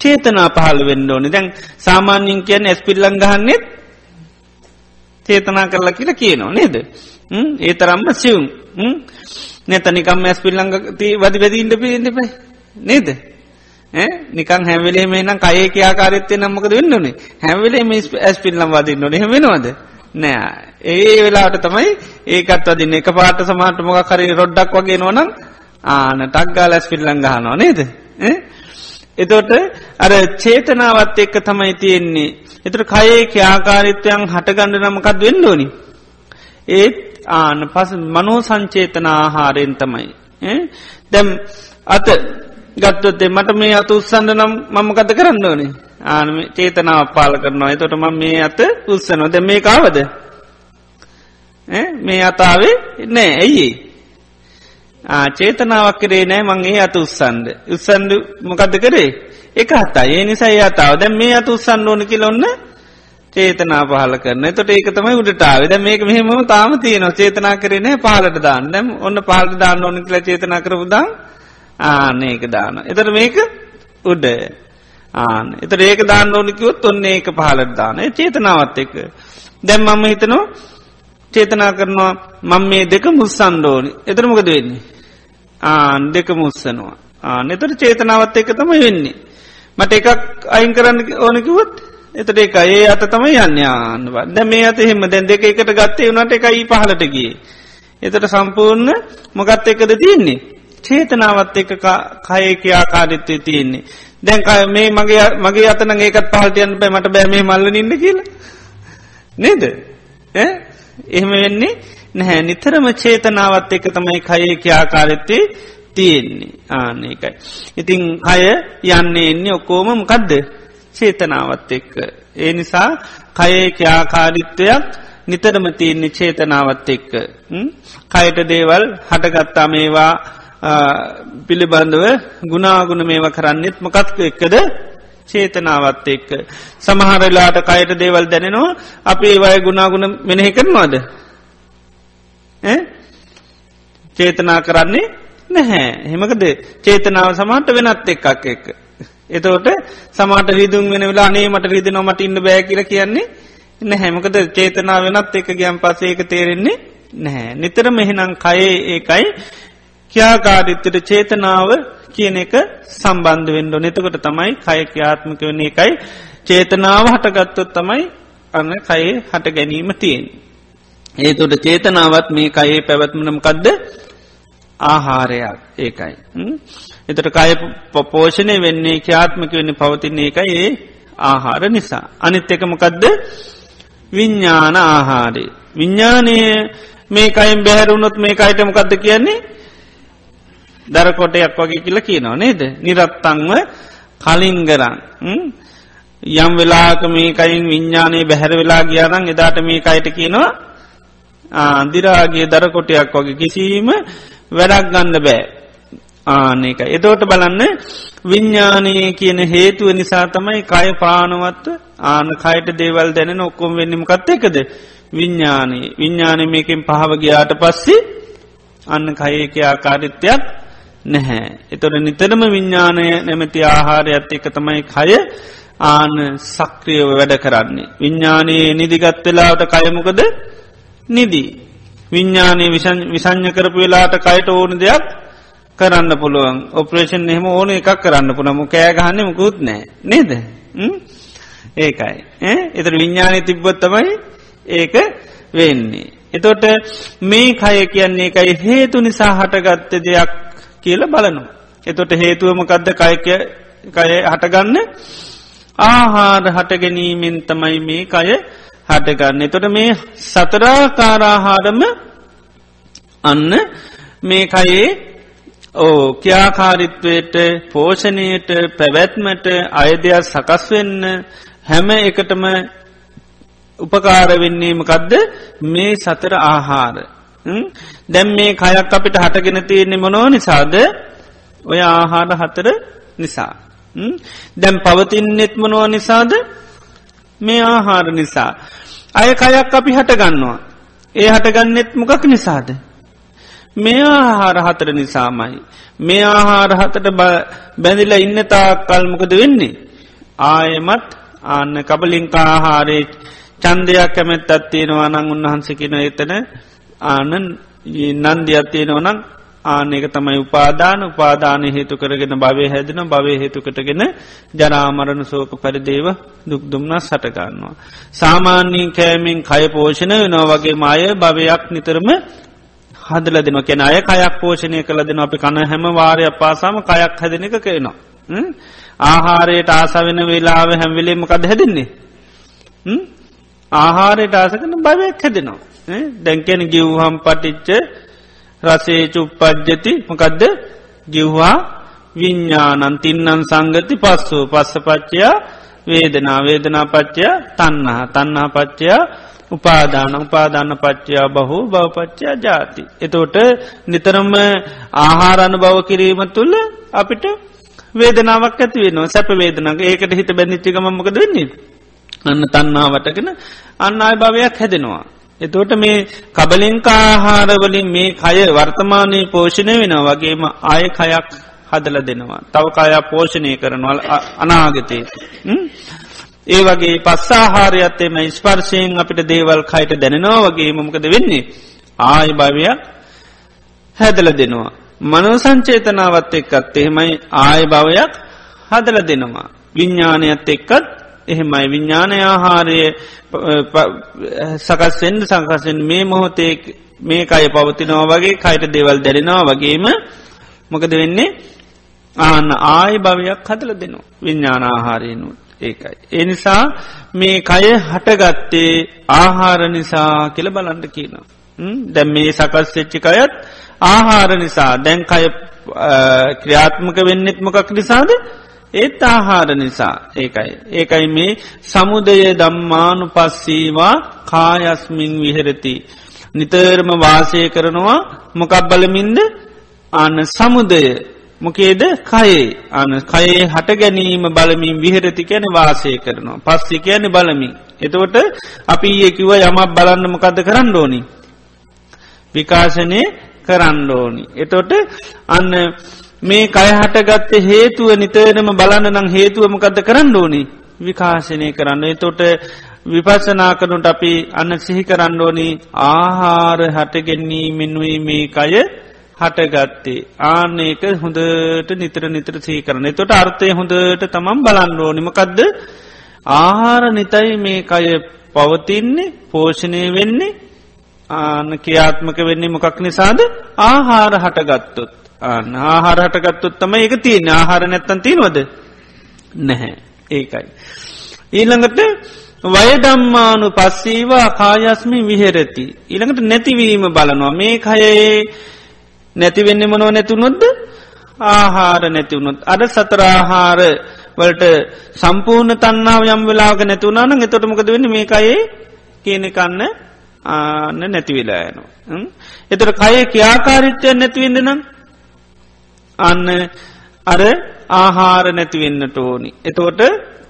චේතනා පහළ වෙන්න ඕනි දැන් සාමාන්‍යින් කියන්න ඇස් පිල්ලං ගහන්නෙත් චේතනා කරලා කියලා කියනවා නේද. ඒ තරම්ම සිවුම් නැතනිකම් ඇස් පිල්ලංග වදි වැදීන්ට පිළින්ටපයි නේද. නිකන් හැවලේ මේනම් කයේ කියාකාරත්තය නම්මකද වෙන්නනේ හැවලේ ඇස් පිල්ලම් වදින්න නොන හෙමෙනවද නෑ. ඒ වෙලාට තමයි ඒකත් වදින්න. එක පාට සමාට මොක කරරි රොඩ්ඩක් වගේ නොනම් ආන ටක්ගා ලැස් පිල්ලං ගහනවා නේද? එතොට අර චේතනාවත් එක්ක තමයි තියෙන්නේ. එතට කයේ ක්‍යාකාරිත්වයන් හටගණඩ නමකත් වෙන්න ඕනි? ඒත් ආන පස මනෝ සංචේතන ආහාරයෙන් තමයි. දැම් අත ගත්තොත්තේ මට මේ අත උත්සන්ඩ නම් මම ගත කරන්න ඕනේ? ආනම චේතනාව පාල කරනවා. එතොට ම මේ අත උත්සනො ද මේ කාවද මේ අතාවේ නෑ. ඇයි චේතනාවක් කරේ නෑ මංගේ අත උත්සන්ඩ උත්සන්ඩ මොකද කරේ? එක හතා ඒ නිසා ඒ අතාව දැ මේ අත උත්සන්න ඕන කියලොන්න චේතනා පහල කරන තොට ඒක තමයි උඩටාව ද මේක මෙහෙම තාම තියනවා. චේතනා කරන පහලට දාන්න. දැම් ඔන්න පාලට දාන්න ඕන කියල චේතනා කරපුදා ආනඒක දාන. එතර මේක උඩ. ආන එත ඒක දාන්න ඕනිකිවොත් ඔන්න ඒක පහලට දාන. චේතනාවත් එක දැම් මම හිතනවා චේතනා කරනවා මං මේ දෙක මුස්සන්ඩෝනි එතරමකද වෙන්නේ? ආන් දෙක මුස්සනවා. ආන එතර චේතනාවත් එක තමයි වෙන්නේ. මට එකක් අයින් කරන්න ඕනකිවත් එතට එක ඒ අත තමයි යන්න. ආන්නවා දැ මේ අත එහෙම. දැන් දෙක එකට ගත්තේ වනට එකයි පහලටගේ එතට සම්පූර්ණ මොකත් එකද තියන්නේ? චේතනාවත් එක කයක ආකාරිත්වය තියෙන්නේ. දැන් මේ මගේ මගේ අතන ඒකත් පහල්ටයන් පැ මට බෑ මේ මල්ල ඉන්න කියලා. නේද? එහෙම වෙන්නේ නැහැ. නිතරම චේතනාවත් එක තමයි කයේ ක්‍යාකාරත්තේ තියෙන්නේ. ආනකයි. ඉතිං අය යන්නේ එන්නේ ඔක්කෝම මොකදද? චේතනාවත් එක්ක. ඒ නිසා කයේ ක්‍යාකාරිත්වයක් නිතරම තියන්නේ චේතනාවත් එක්ක. කයට දේවල් හටගත්තා මේවා පිළිබඳව ගුණාගුණ මේව කරන්නෙත් මොකත්ක එක්කද චේතනාවත් එක්ක. සමහරලාට කයට දේවල් දැනෙනවා අපි ඒවය ගුණාගුණ මෙනෙහි කරනවාද. චේතනා කරන්නේ නැහැ හෙමකද චේතනාව සමට වෙනත් එක්කක් එක්ක. එතවට සමාට රිදුම් වෙන වෙලා අනේ මට රිදි නොමට ඉන්න බෑ කියර කියන්නේ නැහැමකද චේතනා වෙනත් එක ගයම් පසේක තේරෙන්නේ නැහැ. නිතර මෙහෙනම් කයේ ඒකයි ක්‍යාකාරිත්තට චේතනාව කියන එක සම්බන්ධ වෙන්ඩ නතකොට තමයි කය ක්‍යාත්මක වන එකයි චේතනාව හටගත්තොත් තමයි අන්න කයේ හට ගැනීම තියෙන්. ඒතුට චේතනාවත් මේ කයේ පැවැත්මනම්කක්ද ආහාරයක් ඒකයි. එතට කය පෝෂණය වෙන්නේ ක්‍යාත්මක වෙන්න පවතින්නේ එකයි ඒ ආහාර නිසා. අනිත් එකමකදද විඤ්ඥාන ආහාරය. විඤ්ඥානය මේ කයිම් බැහැරුණොත් මේ අයිටමකක්ද කියන්නේ දරකොටයක් වගේ කියල කියනවා නේද. නිරත්තංව කලින්ගරන්. යම් වෙලාක මේකයින් විඤ්ඥානයේ බැහැර වෙලා ගියාරං එදාට මේ අයට කියනවා අන්දිරාගේ දරකොටයක් වගේ කිසිීම වැඩක් ගන්න බෑ. ආනක එතෝට බලන්න විඤ්ඥානය කියන හේතුව නිසා තමයි කය පානවත්ව ආන කයට දේවල් දැනෙන ඔක්කොම් වෙන්නමකත් එකද? විඤ්ඥානී විඤ්ඥානය මේකින් පහවගයාට පස්සේ අන්න කයක ආකාරිත්‍යයක් නැහැ. එතොට නිතරම විඤ්ඥානය නැමැති ආහාරයත් එක තමයි කය ආන සක්‍රියව වැඩ කරන්නේ. විඤ්ඥානයේ නිදිගත් වෙලාට කයමකද නිදී. විඤ්ඥානය විසං්ඥ කරපු වෙලාට කයට ඕන දෙයක් කරන්න පුළුවන් ඔපරේෂන් එහෙම ඕන එකක් කරන්න පුළම කෑගහන්න මුකුත් නෑ නේද ඒකයි එතර විඤ්ඥානය තිබ්බොත්තමයි ඒක වෙන්නේ. එතොට මේ කය කියන්නේ එකයි හේතු නිසා හටගත්ත දෙයක් කියල බලනු. එතොට හේතුවමකදද කයකය කය හටගන්න ආහාර හටගැනීමෙන් තමයි මේ කය හටගන්න. එතොට මේ සතරාකාරාහාරම අන්න මේ කයේ ඕ ක්‍යාකාරිත්වයට පෝෂණයට පැවැත්මට අයදයක් සකස් වෙන්න හැම එකටම උපකාර වෙන්නේමකදද මේ සතර ආහාර. දැම් මේ කයක් අපිට හටගෙන තියෙන්නේ මොනෝ නිසාද ඔය ආහාර හතර නිසා. දැම් පවතින්නෙත් මොනුව නිසාද මේ ආහාර නිසා. අය කයක් අපි හටගන්නවා. ඒ හටගන්නෙත් මොකක් නිසාද. මේ ආහාර හතර නිසාමයි. මේ ආහාර හතට බැඳිල ඉන්න තා කල්මකද වෙන්නේ. ආයමත් ආන්න කබලින්කා ආහාරේ චන්දයක් කැමැත් අත්තියෙනවා නං උන්වහන්සකින එතන ආනන් නන්දියක් තියෙනවනං ආනක තමයි උපාදාන උපාදාන හේතු කරගෙන භවය හැදෙන භවය හේතුකටගෙන ජනාමරණ සෝක පරිදේව දුක්දුම්නා සටගන්නවා. සාමාන්‍යීන් කෑමෙන් කය පෝෂණ වෙනවා වගේ මාය භවයක් නිතරම හදල දෙන කෙන අය කයක් පෝෂණය කළ දෙන අපි කන හැම වාරය පාසාම කයක් හැදෙන එක කියනවා. ආහාරයට ආස වෙන වෙලාව හැම්වෙලේමකද හැදෙන්නේ. ආහාරයට ආසකන භවයක් හැදෙනවා. දැන්කැන ගිව්හම් පටිච්ච රසේ චුප්පජ්ජති. මොකදද? ගිව්වා විඤ්ඥානන් තින්නන් සංගති පස්සු පස්ස පච්චයා වේදනා වේදනා පච්චය තන්නහ තන්නා පච්චයා උපාදාන. උපාදාන පච්චයා බහු බවපච්චයා ජාති. එතෝට නිතරම ආහාරණ බව කිරීම තුළ අපිට වේදනාවක් ඇති වෙනවා. සැප වේදනගේ ඒකට හිත බැඳිච්චිකමමක දෙන්නේ. අන්න තන්නාවටගෙන අන්න අය භවයක් හැදෙනවා. එතෝට මේ කබලින්කාහාරවලින් මේ කය වර්තමානයේ පෝෂණය වෙන වගේම ආය කයක් හදල දෙනවා. තව කයා පෝෂණය කරනවල් අනාගතය. ඒ වගේ පස්සාහාරයත් එම ස්පර්ශයෙන් අපිට දේවල් කයිට දැනෙනවා වගේ මොකද වෙන්නේ. ආය භවයක් හැදල දෙනවා. මනෝ සංචේතනාවත් එක්කත් එහෙමයි ආය භවයක් හදල දෙනවා. විඤ්ඥානයත් එක්කත් එහෙමයි. විඤ්ඥානය ආහාරය සකස්වෙන්ඩ සංකසෙන් මේ මොහොතේ මේ අය පවතිනවා වගේ කයිට දෙවල් දැරෙනවා වගේම මොකද වෙන්නේ? ආන්න ආය භවයක් හදල දෙනවා. විඤ්ඥාන ආහාරයනුත් ඒකයි. එනිසා මේ කය හටගත්තේ ආහාර නිසා කියල බලන්ඩ කියනවා. දැම් මේ සකස් වෙච්චිකයත් ආහාර නිසා. දැන් කය ක්‍රියාත්මක වෙන්නෙත් මොකක් නිසාද? ඒත් ආහාර නිසා ඒකයි. ඒකයි මේ සමුදය දම්මානු පස්සීවා කායස්මින් විහෙරති. නිතරම වාසය කරනවා මොකක් බලමින්ද අන්න සමුදය මොකේද කයේ අන කයේ හට ගැනීම බලමින් විහරති කැන වාසය කරනවා. පස්සි කියන බලමින්. එතකොට අපි ඒකිව යමක් බලන්න මොකද කරන්න ඕනි. විකාශනය කරන්න ඕනි. එතොට අන්න මේ කයහටගත්ත හේතුව නිතරම බලන්න නම් හේතුවමකද කරන්න ඕනි? විකාශනය කරන්න. එතොට විපසනා කරනුට අපි අන්න සිහි කරන්න ඕනි ආහාර හටගෙන්නේ මෙන්නුවේ මේ කය හටගත්තේ. ආන ඒක හොඳට නිතර නිතර සහි කරන. තොට අර්ථය හොඳට තමම් බලන්න ඕනිමකදද ආහාර නිතයි මේ කය පවතින්නේ පෝෂණය වෙන්නේ. ආන ක්‍රියාත්මක වෙන්නේ මොකක් නිසාද? ආහාර හටගත්තොත්. ආන ආහාර හටගත්තොත් තම ඒක තියන ආහාර නැත්තන් තියනවද? නැහැ. ඒකයි. ඊළඟට වයදම්මානු පස්සීවා කායස්මි විහෙරති. ඊළඟට නැතිවීම බලනවා. මේ කයේ නැතිවෙන්න මොනව නැතුනොද්ද ආහාර නැතිවුණොත් අද සතරාහාර වලට සම්පූර්ණ තන්නාව යම් වෙලාක නැතුවනාන එතොටමකද වෙන්න? මේ අයේ කියන කන්න ආන්න නැතිවෙලා යනවා. එතට කය ක්‍යාකාරිත්වය නැතිවෙන්න නම් අන්න අර ආහාර නැතිවෙන්නට ඕනි. එතෝට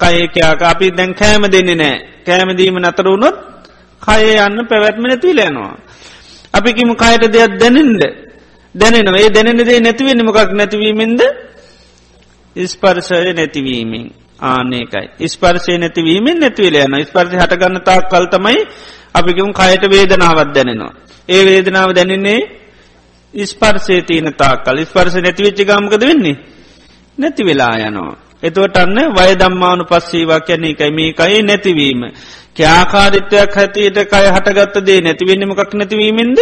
කයකයාක අපි දැන් කෑම දෙන්නේ නෑ කෑමදීම නතර වුණොත් කය යන්න පැවැත්ම නැතිවිලයනවා. අපිකිම කයට දෙයක් දැනෙන්ද දැනෙනවා. ඒ දැනෙන දේ නැතිවෙන්න මොකක් නැතිවීමෙන්ද? ස්පර්ශය නැතිවීමෙන්. ආනකයි ස්පර්ශය නැතිවීමෙන් නැතිවල යන ස්පර්ශය හටගන්න තාක් කල්තමයි අපිකම කයට වේදනාවත් දැනෙනවා. ඒ වේදනාව දැනෙන්නේ ස්පර්ශය තියන තාකල් ස්පර්ශ නැතිවෙච්චි ගාමකද වෙන්නේ නැති වෙලා යනවා. එතුවට අන්න වයදම්මානු පස්සීවා කැන එකයි මේකයි නැතිවීම. ක්‍යාකාරිත්වයක් හැතියට කය හටගත්ත දේ නැතිවෙන්නමකක් නැතිවීමෙන්ද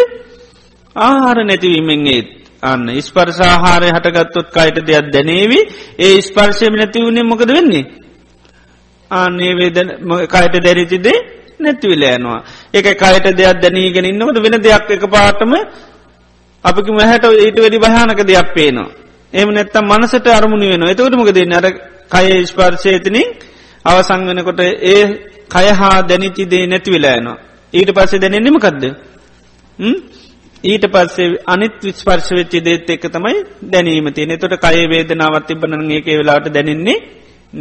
ආහාර නැතිවීමෙන් ඒත් අන්න ස්පර්සාහාරය හටගත්තොත් කයට දෙයක් දැනේවි ඒ ස්පර්ශයම නැතිවුණේ මොකද වෙන්නේ. ආන්නේ වේදන කයට දැරිතිදේ නැතිවිල යනවා. ඒක කයට දෙයක් දැනීගෙන ඉන්නකට වෙන දෙයක් එක පාටම අපික මහැට ඊට වැඩි භයානක දෙයක් පේනවා. එම නැත්තම් මනසට අරමුණ වෙන එතකට මොක දෙන්න අර කය ස්පර්ශයතනින් අවසං වෙනකොට ඒ කය හා දැනිචි දේ නැති වෙලායනවා. ඊට පස්සේ දැනෙන්නෙමකක්ද. ඊට පස්සේ අනිත් විස්පර්ශ වෙච්චි දේත් එක තමයි දැනීම තියනෙ තොට කය වේදනාවත් තිබන ඒක වෙලාට දැනෙන්නේ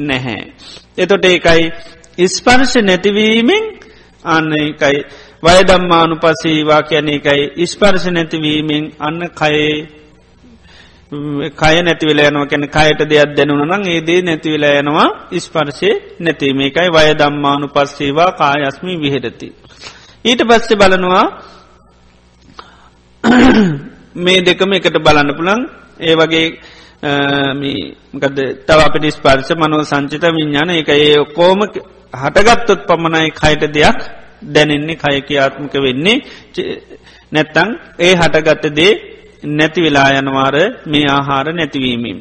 නැහැ. එතොට ඒකයි ඉස්පර්ශ නැතිවීමෙන් අන්න එකයි වයදම්මානු පසීවා කියන එකයි. ඉස්පර්ශ නැතිවීමෙන් අන්න කයේ කය නැතිවෙලා යනවා කැන කයට දෙයක් දැනුන නම් ඒදේ නැතිවෙලා යනවා ඉස්පර්ශය නැති මේකයි වයදම්මානු පස්සේවා කායස්මී විහෙරති. ඊට පස්සේ බලනවා මේ දෙකම එකට බලන්න පුළන් ඒ වගේ ගද තව අපට ස්පර්ශ මනෝ සංචිත විඤ්ඥාන එක ඒ කෝම හටගත්තොත් පමණයි කයට දෙයක් දැනෙන්නේ කය කියාත්මක වෙන්නේ නැත්තං ඒ හටගත්ත දේ නැති වෙලා යනවාර මේ ආහාර නැතිවීමීම.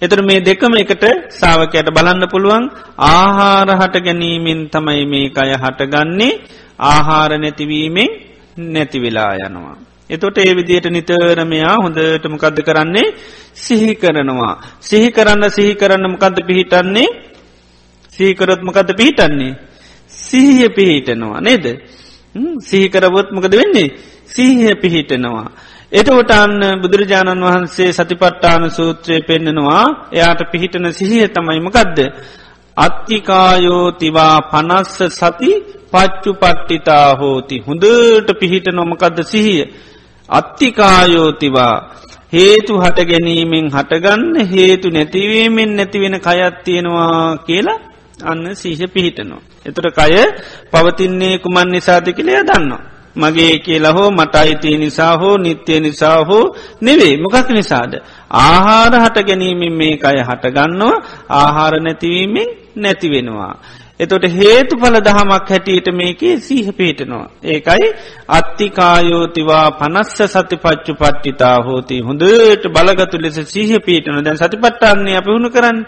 එතර මේ දෙකම එකට සාාවකයට බලන්න පුළුවන් ආහාර හට ගැනීමෙන් තමයි මේ අය හටගන්නේ ආහාර නැතිවීමෙන් නැතිවෙලා යනවා. එතොට ඒ විදියට නිතරමයා හොඳට මොකක්ද කරන්නේ සිහි කරනවා. සිහි කරන්න සිහි කරන්න මොකක්ද පිහිටන්නේ සීකරොත් මොකද පිහිටන්නේ. සිහිය පිහිටනවා නේද. සිහිකරවොත් මොකද වෙන්නේ සිහිය පිහිටනවා. එතකොට අන්න බුදුරජාණන් වහන්සේ සතිපට්ටාන සූත්‍රය පෙන්නෙනවා එයාට පිහිටන සිහිය තමයිමකදද. අත්තිකායෝතිවා පනස්ස සති පච්චු පට්ටිතා හෝති හොඳට පිහිට නොමකදද සිහිය. අත්තිකායෝතිවා හේතු හට ගැනීමෙන් හටගන්න හේතු නැතිවීමෙන් නැතිවෙන කයත්තියෙනවා කියලා අන්න සීහ පිහිටනවා. එතුට කය පවතින්නේ කුමන් නිසාති කියලය දන්නවා. මගේ කියලා හෝ මට අයිතිය නිසා හෝ නිත්‍යය නිසා හෝ නෙවේ මොකක් නිසාද. ආහාර හට ගැනීමෙන් මේ අය හටගන්නවා ආහාර නැතිවීමෙන් නැතිවෙනවා. එතොට හේතු පල දහමක් හැටියට මේකේ සීහ පිහිටනවා. ඒකයි අත්තිකායෝතිවා පනස්ස සති පච්චු පට්ටිතා හෝති හොඳට බලගතු ලෙස සීහ පිහිටන දැන් සතිපට්ටන්නේ අප හුණු කරන්න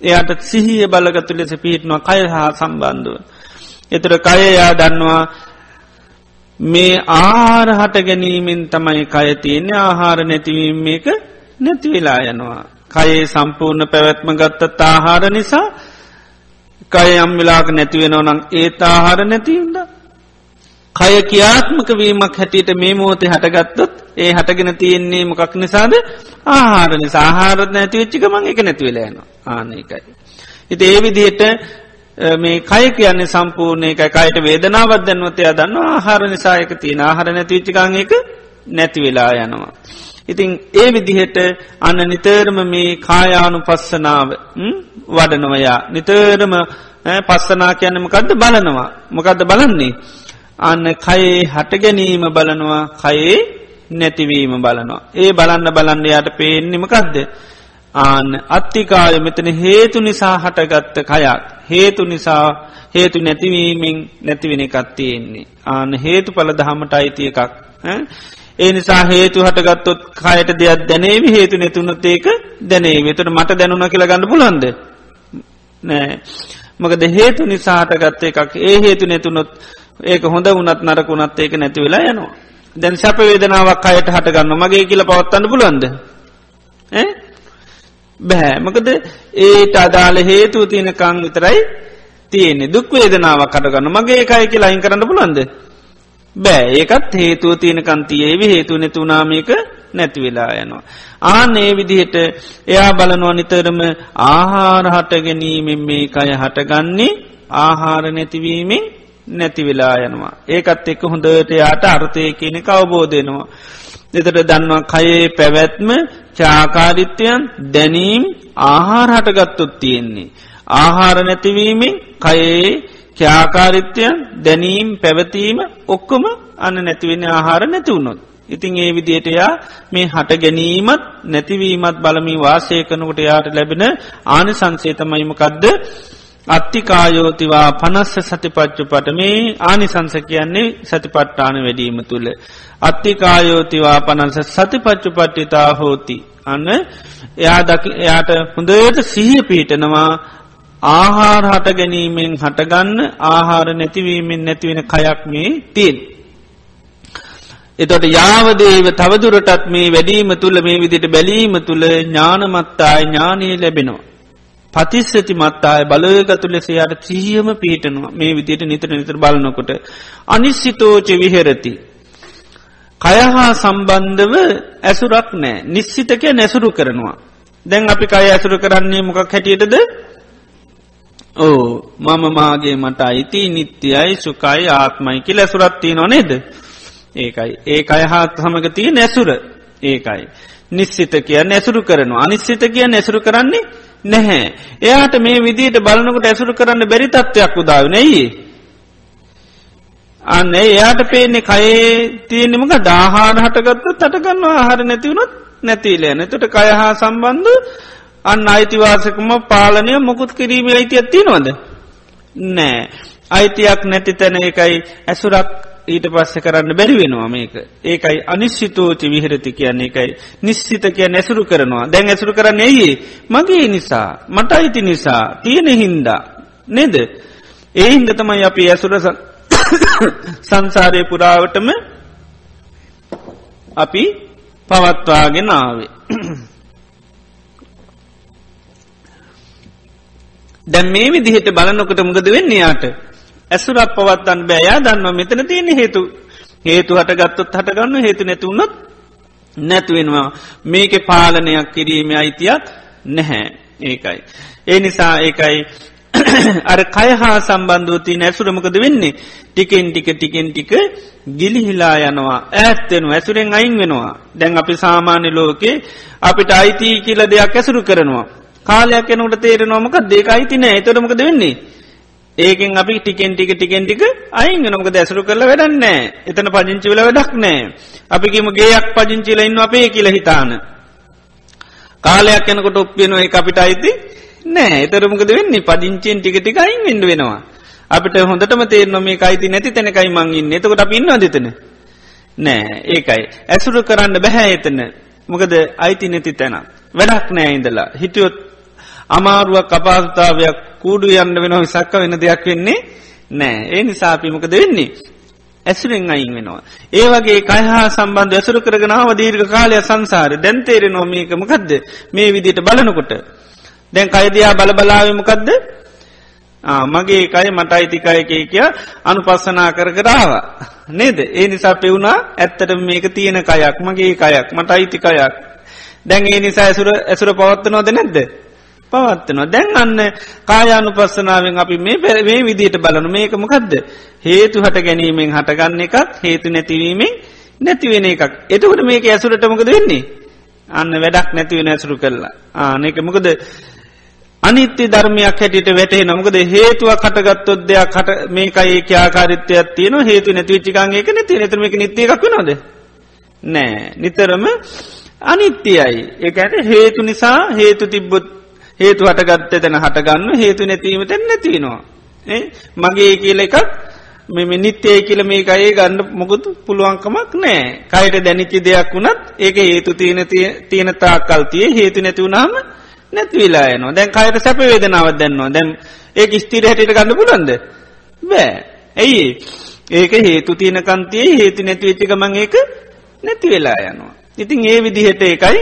එයාට සිහිය බලගතු ලෙස පිහිටනවා කය හා සම්බන්ධුව. එතර කයයා දන්නවා මේ ආහාර හට ගැනීමෙන් තමයි කය තියෙන්නේ ආහාර නැතිවීම මේක නැතිවෙලා යනවා. කයේ සම්පූර්ණ පැවැත්ම ගත්තත් ආහාර නිසා කය යම් වෙලාක නැතිවෙනව නම් ඒත් ආහාර නැතිවුන්ද. කය කියාත්මක වීමක් හැටියට මේ මෝතේ හටගත්තොත් ඒ හටගෙන තියෙන්නේ මොකක් නිසාද? ආහාර නිසා. ආහාරත් නැති වෙච්චිකමං එක නැතිවෙලයනවා ආනකයි. ඉති ඒ විදිහට මේ කය කියන්නේ සම්පූර්ණය එක කයට වේදනාවත් දැන්වතය දන්න ආහාර නිසායක තියෙන. ආහර නැතිවිච්චිකං එක නැති වෙලා යනවා. ඉතින් ඒ විදිහට අන්න නිතරම මේ කායානු පස්සනාව වඩනවයා නිතරම පස්සනා කියන්න මොකක්ද බලනවා. මොකක්ද බලන්නේ. අන්න කයේ හටගැනීම බලනවා කයේ නැතිවීම බලනවා. ඒ බලන්න බලන්න යට පේෙන්නෙමකක්ද. ආන්න අත්තිකාය මෙතන හේතු නිසා හටගත්ත කයක්. හේතු නිසා හේතු නැතිවීමෙන් නැතිවෙන එකත්තියෙන්නේ. ආන හේතු පල දහමට අයිතිය එකක්. ඒ නිසා හේතු හටගත්තොත් කයට දෙයක් දැනේවි හේතු නැතුනොත් ඒක දැනේ වෙතට මට දැනුන කියලා ගන්න පුලන්ද නෑ මකද හේතු නිසාහටගත්ත එකක් ඒ හේතු නැතුනොත් ඒක හොඳ වනත් නරකුණත් ඒක නැති වෙලා යනවා. දැන් සැප වේදනාවක් අයට හටගන්න මගේ කියල පවත්තන්න පුලන්ද බැහැ මකද ඒට අදාළ හේතු තියෙනකං විතරයි තියෙන්නේ. දුක් වේදනාවක් කටගන්න මගේ එකයි කියලා අයින් කරන්න පුලන්ද බෑ. ඒකත් හේතුව තියෙනකන්තියේවි හේතු නැතුනාමයක නැතිවෙලා යනවා. ආනේ විදිහට එයා බලනවා නිතරම ආහාර හට ගැනීමෙන් මේ කය හටගන්නේ ආහාර නැතිවීමෙන් නැතිවෙලා යනවා. ඒකත් එක්ක හොඳට යාට අර්ථය කියන කවබෝධයනවා. එතට දන්නවා කයේ පැවැත්ම චාකාරිත්‍යයන් දැනීම් ආහාර හටගත්තුත් තියෙන්නේ. ආහාර නැතිවීමෙන් කයේ ක්‍යාකාරිත්‍යයන් දැනීම් පැවතීම ඔක්කොම අන්න නැතිවෙන ආහාර නැතිවුණොත්. ඉතින් ඒ විදියට යා මේ හට ගැනීමත් නැතිවීමත් බලමි වාසය කනකොට යාට ලැබෙන ආනි සංසේතමයිමකක්ද අත්තිකායෝතිවා පනස්ස සතිපච්චු පට මේ ආනිසංස කියන්නේ සතිපට්ටාන වැඩීම තුළ. අත්තිකායෝතිවා පනන්ස සතිපච්චු පට්ටිතා හෝති. අන්න එයා දකි එයාට හොඳයට සිහිය පීටනවා ආහාර හට ගැනීමෙන් හටගන්න ආහාර නැතිවීමෙන් නැතිවෙන කයක් මේ තින්. එතොට යාවදේව තවදුරටත් මේ වැඩීම තුළ මේ විදිට බැලීම තුළ ඥානමත්තාය ඥානී ලැබෙනවා. පතිස්සති මත්තාය බලයගතු ලෙසයාට ත්‍රියම පීටනවා මේ විදියට නිතර නිතර බලනකොට. අනිශ්සිතෝච විහෙරති. කයහා සම්බන්ධව ඇසුරක් නෑ. නිශ්සිතකය නැසුරු කරනවා. දැන් අපි කය ඇසුරු කරන්නේ මොකක් හැටියටද? ඕ මම මාගේ මට අයිති නිත්‍යයයි සුකයි ආත්මයි කියල ඇසුරත්තිය නොනේද ඒකයි. ඒ අයහාත් හමක තිය නැසුර ඒකයි. නිශ්සිත කිය නැසුරු කරනවා. අනිශ්සිත කිය නැසුරු කරන්නේ නැහැ. එයාට මේ විදියට බලනකට ඇසුරු කරන්න බැරි තත්වයක් උදාව නෙයි. අන්න එයාට පේන්නේ කයේ තියෙනෙමක දාහාර හටගත්ත තටගන්න ආහර නැතිවුණොත් නැතිලයන තොට කයහා සම්බන්ධ අන්න අයිතිවාසකම පාලනය මොකුත් කිරීම අයිතියක් තියෙනවද. නෑ. අයිතියක් නැති තැන එකයි ඇසුරක් ඊට පස්ස කරන්න බැරි වෙනවා මේක. ඒකයි අනිශ්චිතෝචි විහිරති කියන්නේ එකයි නිශ්චිත කිය නැසුරු කරනවා. දැන් ඇසුරු කරන්න එයි මගේ නිසා මට අයිති නිසා තියෙන හින්දා. නේද. ඒ හින්ද තමයි අපි ඇසුර <coughs> සංසාරය පුරාවටම අපි පවත්වාගෙන ආවේ. <coughs> දැන් මේ විදිහට බලන්නකොට මුගද වෙන්නේ යාට ඇසුරක් පවත්තන්න බෑයා දන්නවා මෙතන තියෙන හේතු. හේතු හට ගත්තොත් හටගන්න හේතු නැතුවනොත් නැතුවෙනවා මේක පාලනයක් කිරීම අයිතියක් නැහැ. ඒකයි. ඒ නිසා ඒකයි <clears throat> අර කය හා සම්බන්ධවති නැසුරමකද වෙන්නේ? ටිකෙන් ටික ටිකෙන් ටික ගිලිහිලා යනවා. ඇත්තෙනු ඇසුරෙන් අයින් වෙනවා. දැන් අපි සාමාන්‍ය ලෝකේ අපිට අයිති කියල දෙයක් ඇසුරු කරනවා. කාලයක් යනට තේර නොමක දෙක අයිතින එතොටමකද වෙන්නේ? ඒකෙන් අපි ටිකෙන් ටික ටිකෙන් ටික අයින් නොක දැසරු කරල වැඩන්නෑ එතන පජංචිවල වැඩක් නෑ අපිකිම ගේයක් පජංචිල ඉන්න අපේ කියල හිතාන. කාලයක් යනකොට ඔප්පියනුව එක අපිට අයිති නෑ එතරමකද වෙන්නේ? පදිංචියෙන් ටික ටික අයින් වෙන්ඩ වෙනවා. අපිට හොඳටම තේරන මේ අයිති නැති තැනකයි මංගින් එතකොට අපි ඉන්න දෙතන නෑ ඒකයි. ඇසුරු කරන්න බැහැ එතන. මොකද අයිති නැති තැන වැඩක් නෑ ඉඳලා. හිටියොත් අමාරුවක් අපාසතාවයක් කූඩු යන්න වෙන විසක්ක වෙන දෙයක් වෙන්නේ නෑ ඒ නිසාපිමකද වෙන්නේ ඇසුරෙන් අයින් වෙනවා. ඒ වගේ කයහා සම්බන්ධ ඇසුරු කරගෙනාව දීර්ඝ කාලය සංසාර දැන්තේරෙ නොමකමකක්ද මේ විදිට බලනකොට. දැන් කයිදයා බලබලාවමකක්ද මගේ කයි මට අයිතිකායකය කිය අනු පස්සනා කර කරාව. නේද ඒ නිසා පෙවුණා ඇත්තට මේක තියෙන කයක් මගේ කයක් මට අයිතිකයක්. දැන් ඒ නිසා ඇසුර ඇසුර පවත්වනෝද නැද්ද. පවත්වනවා. දැන් අන්න කායානු පස්සනාවෙන් අපි මේ පැරවේ විදියට බලනු මේක මොකක්ද හේතු හට ගැනීමෙන් හටගන්න එකක් හේතු නැතිවීමෙන් නැතිවෙන එකක්. එතකට මේක ඇසුරට මොකද වෙන්නේ? අන්න වැඩක් නැතිවෙන ඇසුරු කරලා ආනක මොකද? අනිත්‍ය ධර්මයක් හැටියට වැටේ නමුකද හේතුව කටගත්තොත් දෙයක් කට මේකයි ක්‍යාකාරිත්‍යයක් තියන හේතු නැතිවිච්චිකාන්ගේක නැති නතරමක නිතියක් වෙනොද නෑ. නිතරම අනිත්‍යයයි ඒකට හේතු නිසා හේතු තිබ්බොත් හේතු හටගත්ත තැන හටගන්න හේතු නැතිවීමට නැතිවෙනවා. මගේ කියල එකක් මෙම නිත්‍යය කියල මේ අයේ ගන්න මොකුත් පුළුවන්කමක් නෑ. කයට දැනිච්චි දෙයක් වුණත් ඒක හේතු තියෙන තියෙන තාකල්තිය හේතු නැතිවුණාම නැතිවෙලා යනවා. දැන් කයට සැප වේදනාවත් දැන්නවා. දැන් ඒ ස්තිර හැටිට ගන්න පුළන්ද බෑ. ඇයි ඒක හේතු තියෙන කන්තියේ හේතු නැතිවෙච්චිකමං ඒක නැති වෙලා යනවා. ඉතින් ඒ විදිහට එකයි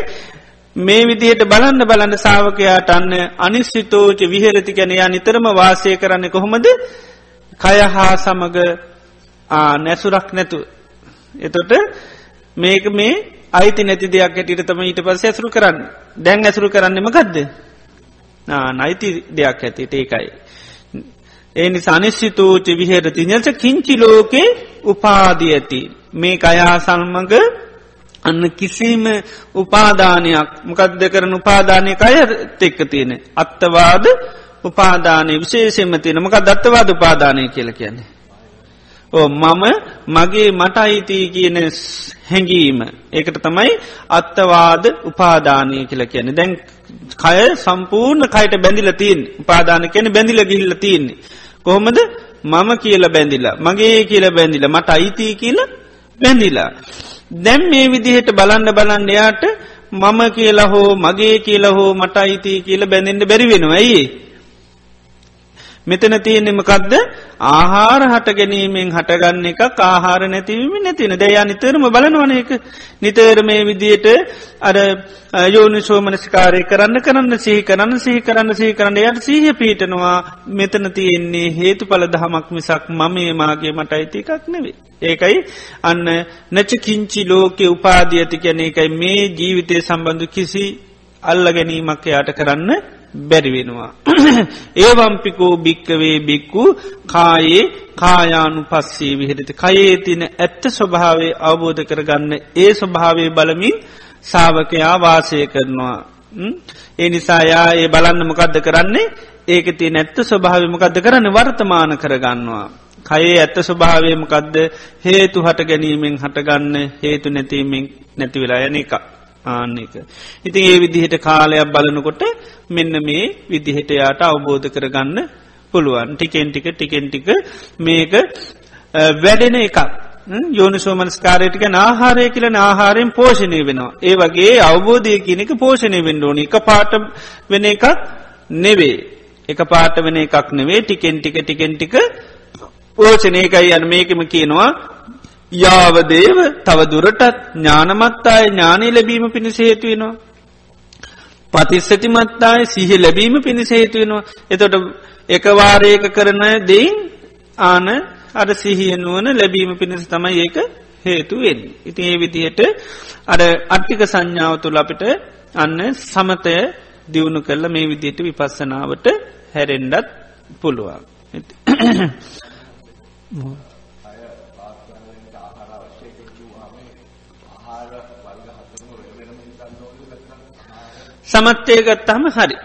මේ විදිහට බලන්න බලන්න සාාවකයාට අන්න අනිස්සිතෝච විහරති ගැනයා නිතරම වාසය කරන්න කොහොමද කය හා සමග නැසුරක් නැතු. එතොට මේක මේ අයිති නැති දෙයක් ඇටිට තම ඊට පස ඇසරු කරන්න දැන් ඇසරු කරන්නම ගදද නයිති දෙයක් ඇතිට ඒකයි. ඒනි සනිස්සිතූච විහරති නිල්ස කිංචි ලෝකේ උපාදී ඇති. මේ කයා සල්මඟ අන්න කිසිම උපාදානයක් මොකක්ද කරන උපාදානය අය එක්ක තියෙන. අත්තවාද උපාදානය විශේෂෙන්ම තියෙන මොක දත්තවාද උපාදානය කියල කියන්නේ. ඕ මම මගේ මට අයිතිී කියන හැඟීම ඒකට තමයි අත්තවාද උපාදානය කියල කියන දැන් කය සම්පූර්ණ කයට බැඳිල තින් උපාදාන කියන බැඳිල ගිල්ල තියන්නේ. කොහොමද මම කියල බැඳිලා මගේ කියල බැඳිල මට අයිතිී කියල බැඳිලා. දැම් මේ විදිහට බලන්න බලන්න එයාට මම කියලා හෝ මගේ කියලා හෝ මට අයිතිී කියල බැඳෙන්ට බැරි වෙනවා ඇයි. මෙතන තියෙනෙමකක්ද ආහාර හට ගැනීමෙන් හටගන්න එක ආහාර නැතිවීම නැතින දයා නිතරම බලනවන එක නිතර මේ විදියට අර යෝනි සෝමනස්කාරය කරන්න කරන්න සිහි කරන්න සිහි කරන්න සිහි කරන්න යට සීහ පීටනවා මෙතන තියෙන්නේ හේතු පල දහමක් මිසක් මමේ මාගේ මට අයිති එකක් නෙවේ. ඒකයි අන්න නැචකින්චි ලෝකෙ උපාධියති කැන එකයි මේ ජීවිතය සම්බන්ධ කිසි අල්ල ගැනීමක් යාට කරන්න බැරිවෙනවා. ඒවම්පිකෝ <clears throat> භික්කවේ බික්කු කායේ කායානු පස්සේ විහිරති කයේ තින ඇත්ත ස්වභාවේ අවබෝධ කරගන්න ඒ ස්වභාවේ බලමින් සාාවකයා වාසය කරනවා. ඒ නිසායා ඒ බලන්න මොකක්ද කරන්නේ ඒක ති නැත්ත ස්වභාවමකක්ද කරන්න වර්තමාන කරගන්නවා. කයේ ඇත්ත ස්වභාවයමකක්ද හේතු හට ගැනීමෙන් හටගන්න හේතු නැතිීමෙන් නැතිවෙලා යන එක. ආන්නක. ඉතින් ඒ විදිහට කාලයක් බලනකොට මෙන්න මේ විදිහට යාට අවබෝධ කරගන්න පුළුවන් ටිකෙන් ටික ටිකෙන් ටික මේක වැඩෙන එකක්. යෝනිසෝමනස්කාරයටික ආහාරය කියල ආහාරයෙන් පෝෂණය වෙනවා. ඒ වගේ අවබෝධය කියනක පෝෂණය වෙන්න ඕන එක පාට වෙන එකක් නෙවේ. එක පාට වෙන එකක් නෙවේ ටිකෙන් ටික ටිකෙන් ටික පෝෂණයකයි යන මේකම කියනවා යාවදේව තවදුරටත් ඥානමත්තාය ඥානී ලැබීම පිණිස හේතුවෙනවා. පතිස්සතිමත්තාය සිහ ලැබීම පිණිස හේතුවෙනවා. එතොට එකවාරයක කරන දෙයින් ආන අර සිහියනුවන ලැබීම පිණිස තමයි ඒක හේතුවෙන්. ඉතින් ඒ විදිහට අර අට්ටික සංඥාව තුළ අපිට අන්න සමතය දියුණු කරල මේ විදියට විපස්සනාවට හැරෙන්ඩත් පුළුවන්. සමත්්‍යය ගත්තාම හරි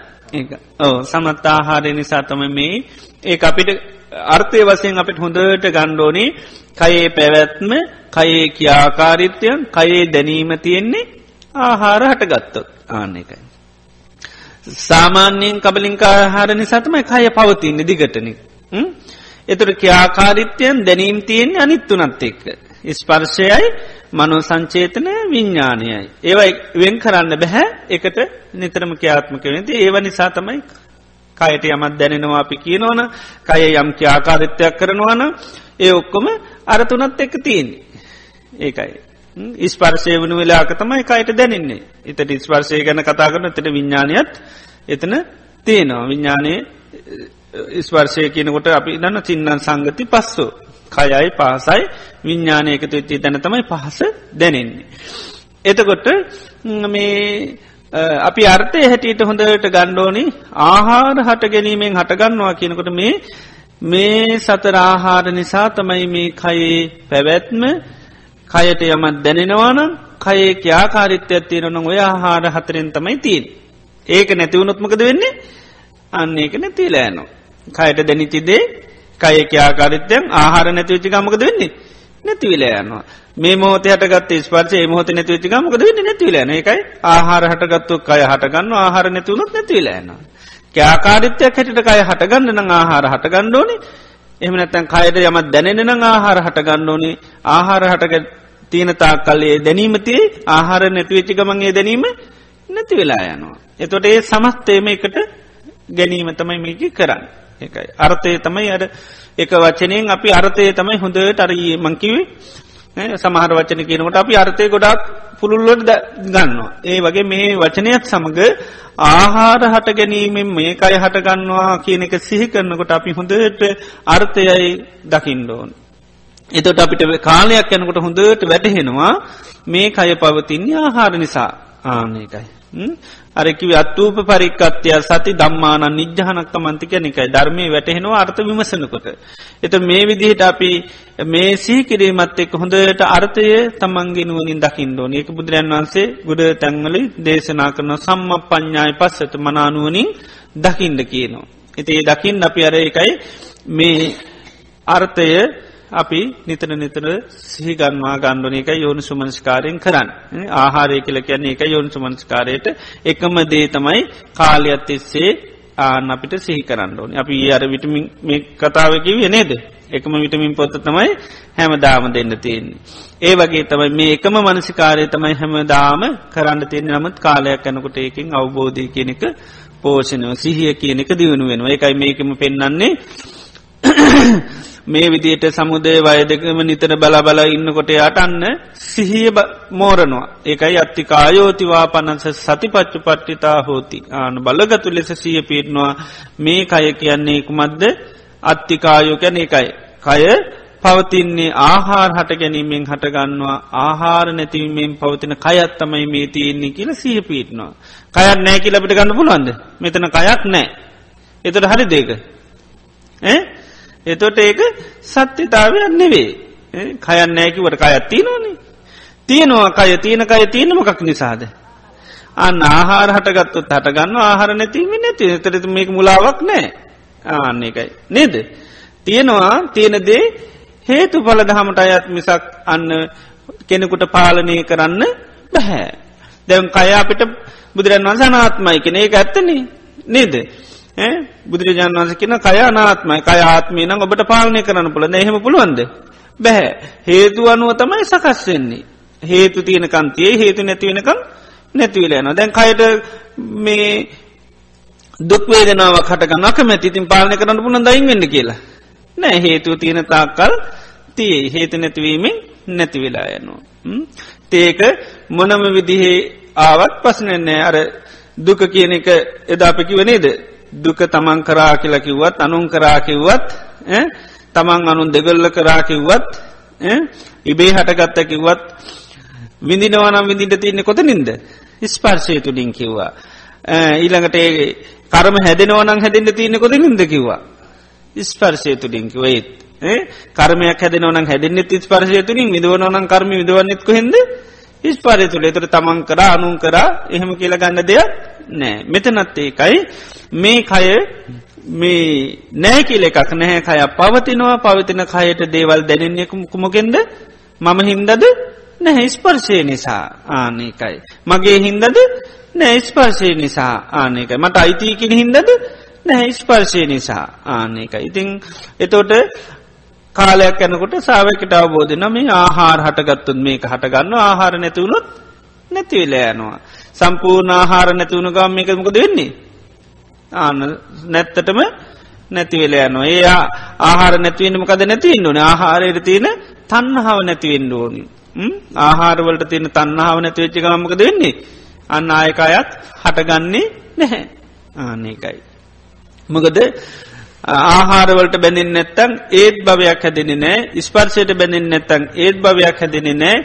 ඕ සමත් ආහාරය නිසා තම මේ ඒ අපිට අර්ථය වසයෙන් අපිට හොඳට ගණ්ඩෝනේ කයේ පැවැත්ම කයේ කියාකාරිත්‍යයන් කයේ දැනීම තියෙන්නේ ආහාර හට ගත්තොත් ආන්න එකයි. සාමාන්‍යයෙන් කබලින්කාහාර නිසාතමයි කය පවතින්න දිගටන. එතුර ක්‍යාකාරිත්‍යයන් දැනීම් තියෙන්නේ අනිත්තුනත් එක්ක. ස්පර්ශයයි මනෝ සංචේතනය විඤ්ඥානයයි. ඒවයි වෙන් කරන්න බැහැ එකට නිතරම ක්‍යාත්මක වෙති ඒව නිසා තමයි කයට යමත් දැනෙනවා අපි කියනවන කය යම් ක්‍යාකාරිත්‍යයක් කරනවාන ඒ ඔක්කොම අරතුනත් එක්ක තියන්නේ. ඒකයි. ඉස්පර්ශය වනු වෙලාක තමයි කයට දැනන්නේ. එතට ඉස්පර්ශය ගැන කතා කරන එතට විඤ්ඥානයත් එතන තියෙනවා විඤ්ඥානය ස්වර්ශය කියනකොට අපි දන්න චින්නන් සංගති පස්සෝ. කයයි පහසයි විඤ්ඥානයකතු වෙච්චි තැන තමයි පහස දැනෙන්නේ. එතකොට මේ අපි අර්ථය හැටියට හොඳට ගණ්ඩෝනි ආහාර හට ගැනීමෙන් හටගන්නවා කියනකොට මේ මේ සතර ආහාර නිසා තමයි මේ කයේ පැවැත්ම කයට යමත් දැනෙනවානම් කයේ ක්‍යාකාරිත්‍යයක් තියෙනන ඔය ආහාර හතරෙන් තමයි තිීන්. ඒක නැතිවුණොත්මකද වෙන්නේ අන්න ඒක නැතිීලෑනවා. කයට දැනිතිදේ කයක ආකාරිත්‍යයන් ආහාර නැතිවෙච්චි ගමකද වෙන්නේ? නැතිවිල යනවා. මේ මෝත හටගත් ස්පර්ශය මොහොත නැතිවෙච්චි ගමකද වෙන්න? නැතිවිලන එකයි ආහාර හටගත්තු කය හටගන්න ආහාර නැතිවුණුත් නැතිවිලයනවා ක්‍යාකාරිත්‍යයක් හැටිට කය හටගන්න නම් ආහාර හටගණ්ඩෝනි එහම නැත්තැන් කයට යමත් දැනෙන ආහාර හටගණ්ඩෝනි ආහාර හටග තියෙන තා කල්ලේ දැනීමතිේ ආහාර නැතිවෙච්චි ගමන්ගේ දැනීම නැති වෙලා යනවා. එතොට ඒ සමස්තේම එකට ගැනීම තමයි මේක කරන්න. එකයි. අර්ථය තමයි අර එක වචනයෙන් අපි අර්ථය තමයි හොඳට අරයේ මංකිවේ සමහර වචන කියනකට අපි අර්ථය ගොඩක් පුළුල්ලොට ගන්නවා. ඒ වගේ මේ වචනයක් සමඟ ආහාර හට ගැනීමෙන් මේ අය හටගන්නවා කියන එක සිහි කරනකොට අපි හොඳට අර්ථයයි දකිින්ඩෝන්. එතොට අපිට කාලයක් යනකොට හොඳට වැටහෙනවා මේ කය පවතින්නේ ආහාර නිසා ආනකයි. අරකිව අත්තූප පරික්කත්වය සති දම්මාන නිජ්්‍යානක්ක මන්තික නිකයි ධර්මය වැටහෙනවා අර්ථ විමසනකොට. එත මේ විදිහට අපි මේ සීකිරීමත් එක් හොඳට අර්ථය තමන්ගෙනුවනින් දකිින්ඩෝන ඒක බුදුරන් වන්සේ ගුඩ තැංවලි දේශනා කරන සම්ම ප්ඥාය පස්සට මනානුවනින් දකිින්ඩ කියනවා. එති ඒ දකිින් අපි අර එකයි මේ අර්ථය අපි නිතර නිතර සිහිගන්වා ගණ්ඩන එක යෝනු සුමනස්කාරයෙන් කරන්න. ආහාරය කියල කියන්නේ එක යෝනු සුමනස්කාරයට එකම දේ තමයි කාලයත් එස්සේ ආන අපිට සිහි කරන්න ඕනි අපි අර විටමින් මේ කතාවකිව නේද එකම විටමින් පොත්ත තමයි හැම දාම දෙන්න තියෙන්නේ. ඒ වගේ තමයි මේ එකම මනසිකාරය තමයි හැම දාම කරන්න තියෙන නමුත් කාලයක් යනකොට ඒකින් අවබෝධය කියනෙක පෝෂණව සිහිය කියනෙක දියුණු වෙනවා එකයි මේකම පෙන්න්නන්නේ මේ විදියට සමුදේ වයදකම නිතර බල බල ඉන්නකොට යටන්න සිහිය මෝරනවා. ඒකයි අත්තිකායෝතිවා පනස සතිපච්චු පට්ටිතා හෝති. ආන බලගතු ලෙස සිය පිටනවා මේ කය කියන්නේ කුමද්ද අත්තිකායෝ කැන එකයි කය පවතින්නේ ආහාර හට ගැනීමෙන් හටගන්නවා ආහාර නැතිවීමෙන් පවතින කයත් තමයි මේ තියෙන්නේ කියල සිය පිටනවා කයක් නෑ කියලබිට ගන්න පුළුවන්ද? මෙතන කයක් නෑ එතට හරි දේක එතොට ඒක සත්‍යතාවයක් නෙවේ කයන්න නෑකිවට කයත් තියනවනේ. තියෙනවා කය තියෙන කය තියෙන මොකක් නිසාද? අන්න ආහාර හටගත්තුත් හටගන්න ආහාර නැතිීම නැති තරත මේක මුලාවක් නෑ ආන්න එකයි. නේද? තියෙනවා තියෙනදේ හේතු පල දහමට අයත් මිසක් අන්න කෙනෙකුට පාලනය කරන්න බැහැ දැම් කය අපිට බුදුරන් වන්සනාත්මයි කෙන ඒක ඇත්තනේ. නේද? බුදුරජාන් වන්ස කියන කයානාත්මයි කය ආත්මී නම් ඔබට පාලනය කරන්න පුළ එහෙම පුළුවන්ද? බැහැ. හේතු අනුව තමයි සකස් වෙන්නේ. හේතු තියෙන කන්තියේ හේතු නැතිවෙනකම් නැතිවල යන දැන් කයට මේ දුක්වේදනාව කටගන්නක මැතිතින් පාලනය කරන්න පුළන් දයින් වෙන්න කියලා. නෑ හේතුව තියෙන තාක්කල් තියේ හේතු නැතිවීමෙන් නැතිවෙලා යනවා. තේක මොනම විදිහේ ආවත් පසනන්නේ අර දුක කියන එක එදාපකිව නේද? දුක තමන් කරා කියලා කිව්වත් අනුන් කරා කිව්වත් තමන් අනුන් දෙගල්ල කරා කිව්වත් ඉබේ හටගත්ත කිව්වත් විඳිනවනම් විඳිට තියන්නේ කොත නින්ද ස්පර්ශය තුළින් කිව්වා. ඊළඟට ඒ කරම හැදෙනවනං හැදෙන්ට තියන්නේ කොද නිද කිව්වා? ස්පර්ශය තුළින් කිවේත් කර්මයක් හැදනවන හැදෙන්නෙත් ස්පර්ශය තුළින් විදවනවනන් කර්ම විදවන්නෙත්ක හෙද ස්පාරය තුළ එතුර තමන් කර අනුන් කරා එහෙම කියල ගන්න දෙයක් නෑ. මෙතනත් ඒකයි. මේ කය මේ නෑ කියල එකක් නැහැ කය පවතිනවා පවතින කයට දේවල් දැනෙන්නේ කුමගෙන්ද මම හින්දද? නැහැ ස්පර්ශය නිසා ආනකයි. මගේ හින්දද? නෑ ස්පර්ශය නිසා ආනකයි මට අයිතියකින හින්දද? නැහැ ස්පර්ශය නිසා ආනකයි. ඉතිං එතෝට කාලයක් යනකොට සාවකට අවබෝධ නම ආහාර හටගත්තුන් මේක හටගන්න ආහාර නැතිවුණොත් නැතිවෙලෑනවා. සම්පූර්ණ ආහාර නැතිවුණු ගම් මේකමකද වෙන්නේ. ආන නැත්තටම නැතිවෙලෑනවා ඒ ආහාර නැතිවෙන මොකද නැතිවෙන්න ඕන ආහාරයට තියෙන තන්නහාව නැතිවෙන්න ඕනි. ආහාරවලට තියෙන තන්නහාව නැතිවෙච්ච ගමක වෙන්නේ. අන්න ආයකායත් හටගන්නේ නැහැ ආනකයි. මොකද ආහාරවලට බැඳින් නැත්තන් ඒත් භවයක් හැදෙන නෑ ස්පර්ශයට බැඳින් නැත්තන් ඒත් භවයක් හැදෙන නෑ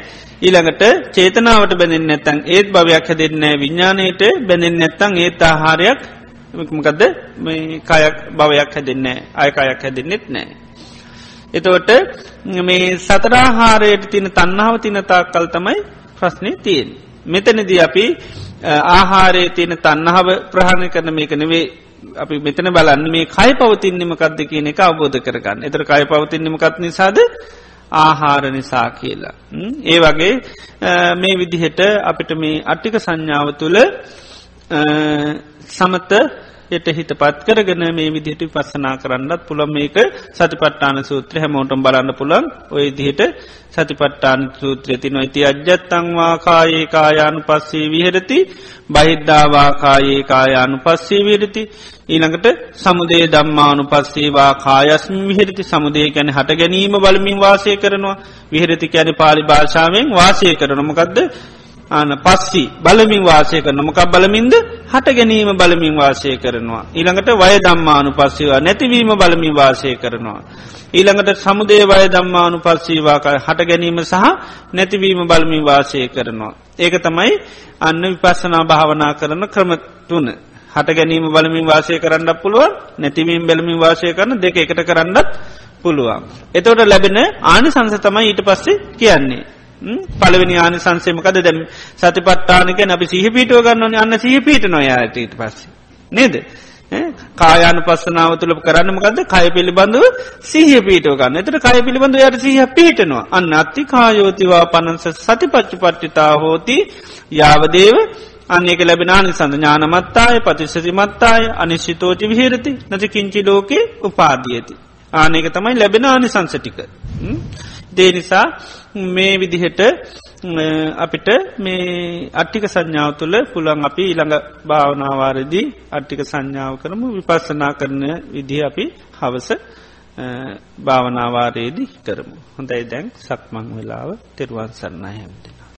ඊළඟට චේතනාවට බැඳින් නැත්තන් ඒත් භවයක් හැදෙන්නේ විඤ්ඥානයට බැඳින් නැත්තන් ඒත් ආහාරයක් මකද මේ කයක් භවයක් හැදෙන්නේ අයකයක් හැදෙන්නෙත් නෑ. එතවට මේ සතරාහාරයට තින තන්නාව තිනතා කල් තමයි ප්‍රශ්නය තියෙන්. මෙතනදී අපි ආහාරය තියෙන තන්නහාව ප්‍රහණය කරන මේක නෙවේ අපි මෙතන බලන්න මේ කයි පවතින්නමකක්ද කියන එක අවබෝධ කරගන්න. එතර කයි පවතින්නමකත් නිසාද? ආහාර නිසා කියලා. ඒ වගේ මේ විදිහට අපිට මේ අට්ටික සංඥාව තුළ සමත එට හිත පත් කරගෙන මේ විදිහට පස්සනා කරන්නත් පුළන් මේක සතිපට්ටාන සූත්‍ර හැමෝටම් බලන්න පුළන් ඔය දිහට සතිපට්ටාන සූත්‍රය තින ඇති අජ්ජත්තංවා කායේ කායානු පස්සේ විහරති. බහිද්ධාවා කායේ කායානු පස්සේ විරති ඊළඟට සමුදේ දම්මානු පස්සේවා කායස්ම විහිරති. සමුදේ කැන හට ගැනීම බලමින් වාසය කරනවා. විහිරති කැන පාලි භාෂාවෙන් වාසය කරනමකක්ද ආන පස්සි බලමින් වාසය කරන මොකක් බලමින්ද හට ගැනීම බලමින් වාසය කරනවා. ඊළඟට වය දම්මානු පස්සේවා නැතිවීම බලමින් වාසය කරනවා. ඊළඟට සමුදේ වය දම්මානු පස්සීවාකා හට ගැනීම සහ නැතිවීම බලමින් වාසය කරනවා. ඒක තමයි අන්න විපස්සනා භාවනා කරන ක්‍රම තුන. හට ගැනීම බලමින් වාසය කරන්නත් පුළුවන් නැතිවීම බැලමින් වාසය කරන දෙක එකට කරන්නත් පුළුවන්. එතවට ලැබෙන ආනි සංස තමයි ඊට පස්සේ කියන්නේ. පලවෙනි ආනි සංසේමකද දැම් සතිපට්ටානක අපි සිහිපීටුව ගන්න අන්න සිහිපීට නොයායට ඊට පස්සේ. නේද. කායන පස්සනාව තුළ කරන්නමකද කය පිළිබඳව සිහිය පීටෝ ගන්න. එතට කය පිළිබඳව යට සිහ පිහිටනවා අන්න අත්ති කායෝතිවා පනන්ස සතිපච්චි පට්ටිතා හෝති. යාවදේව අන්නේක ලැබෙනනි සඳ ඥානමත්තාය පතිස්සති මත්තාය අනිශ්ිතෝචි විහිරති. නැති කිංචි ලෝකේ උපාදියති. ආනක තමයි ලැබෙන ආනි සංසටික. දේනිසා මේ විදිහට අපිට මේ අට්ටික සංඥාව තුළ පුළන් අපි ඊළඟ භාවනාවාරදී අට්ටික සංඥාව කරමු විපස්සනා කරන විදි අපි හවස භාවනාවාරයේදී කරමු. හොඳයි දැන් සක්මං වෙලාව තෙරුවන් සරණයමට.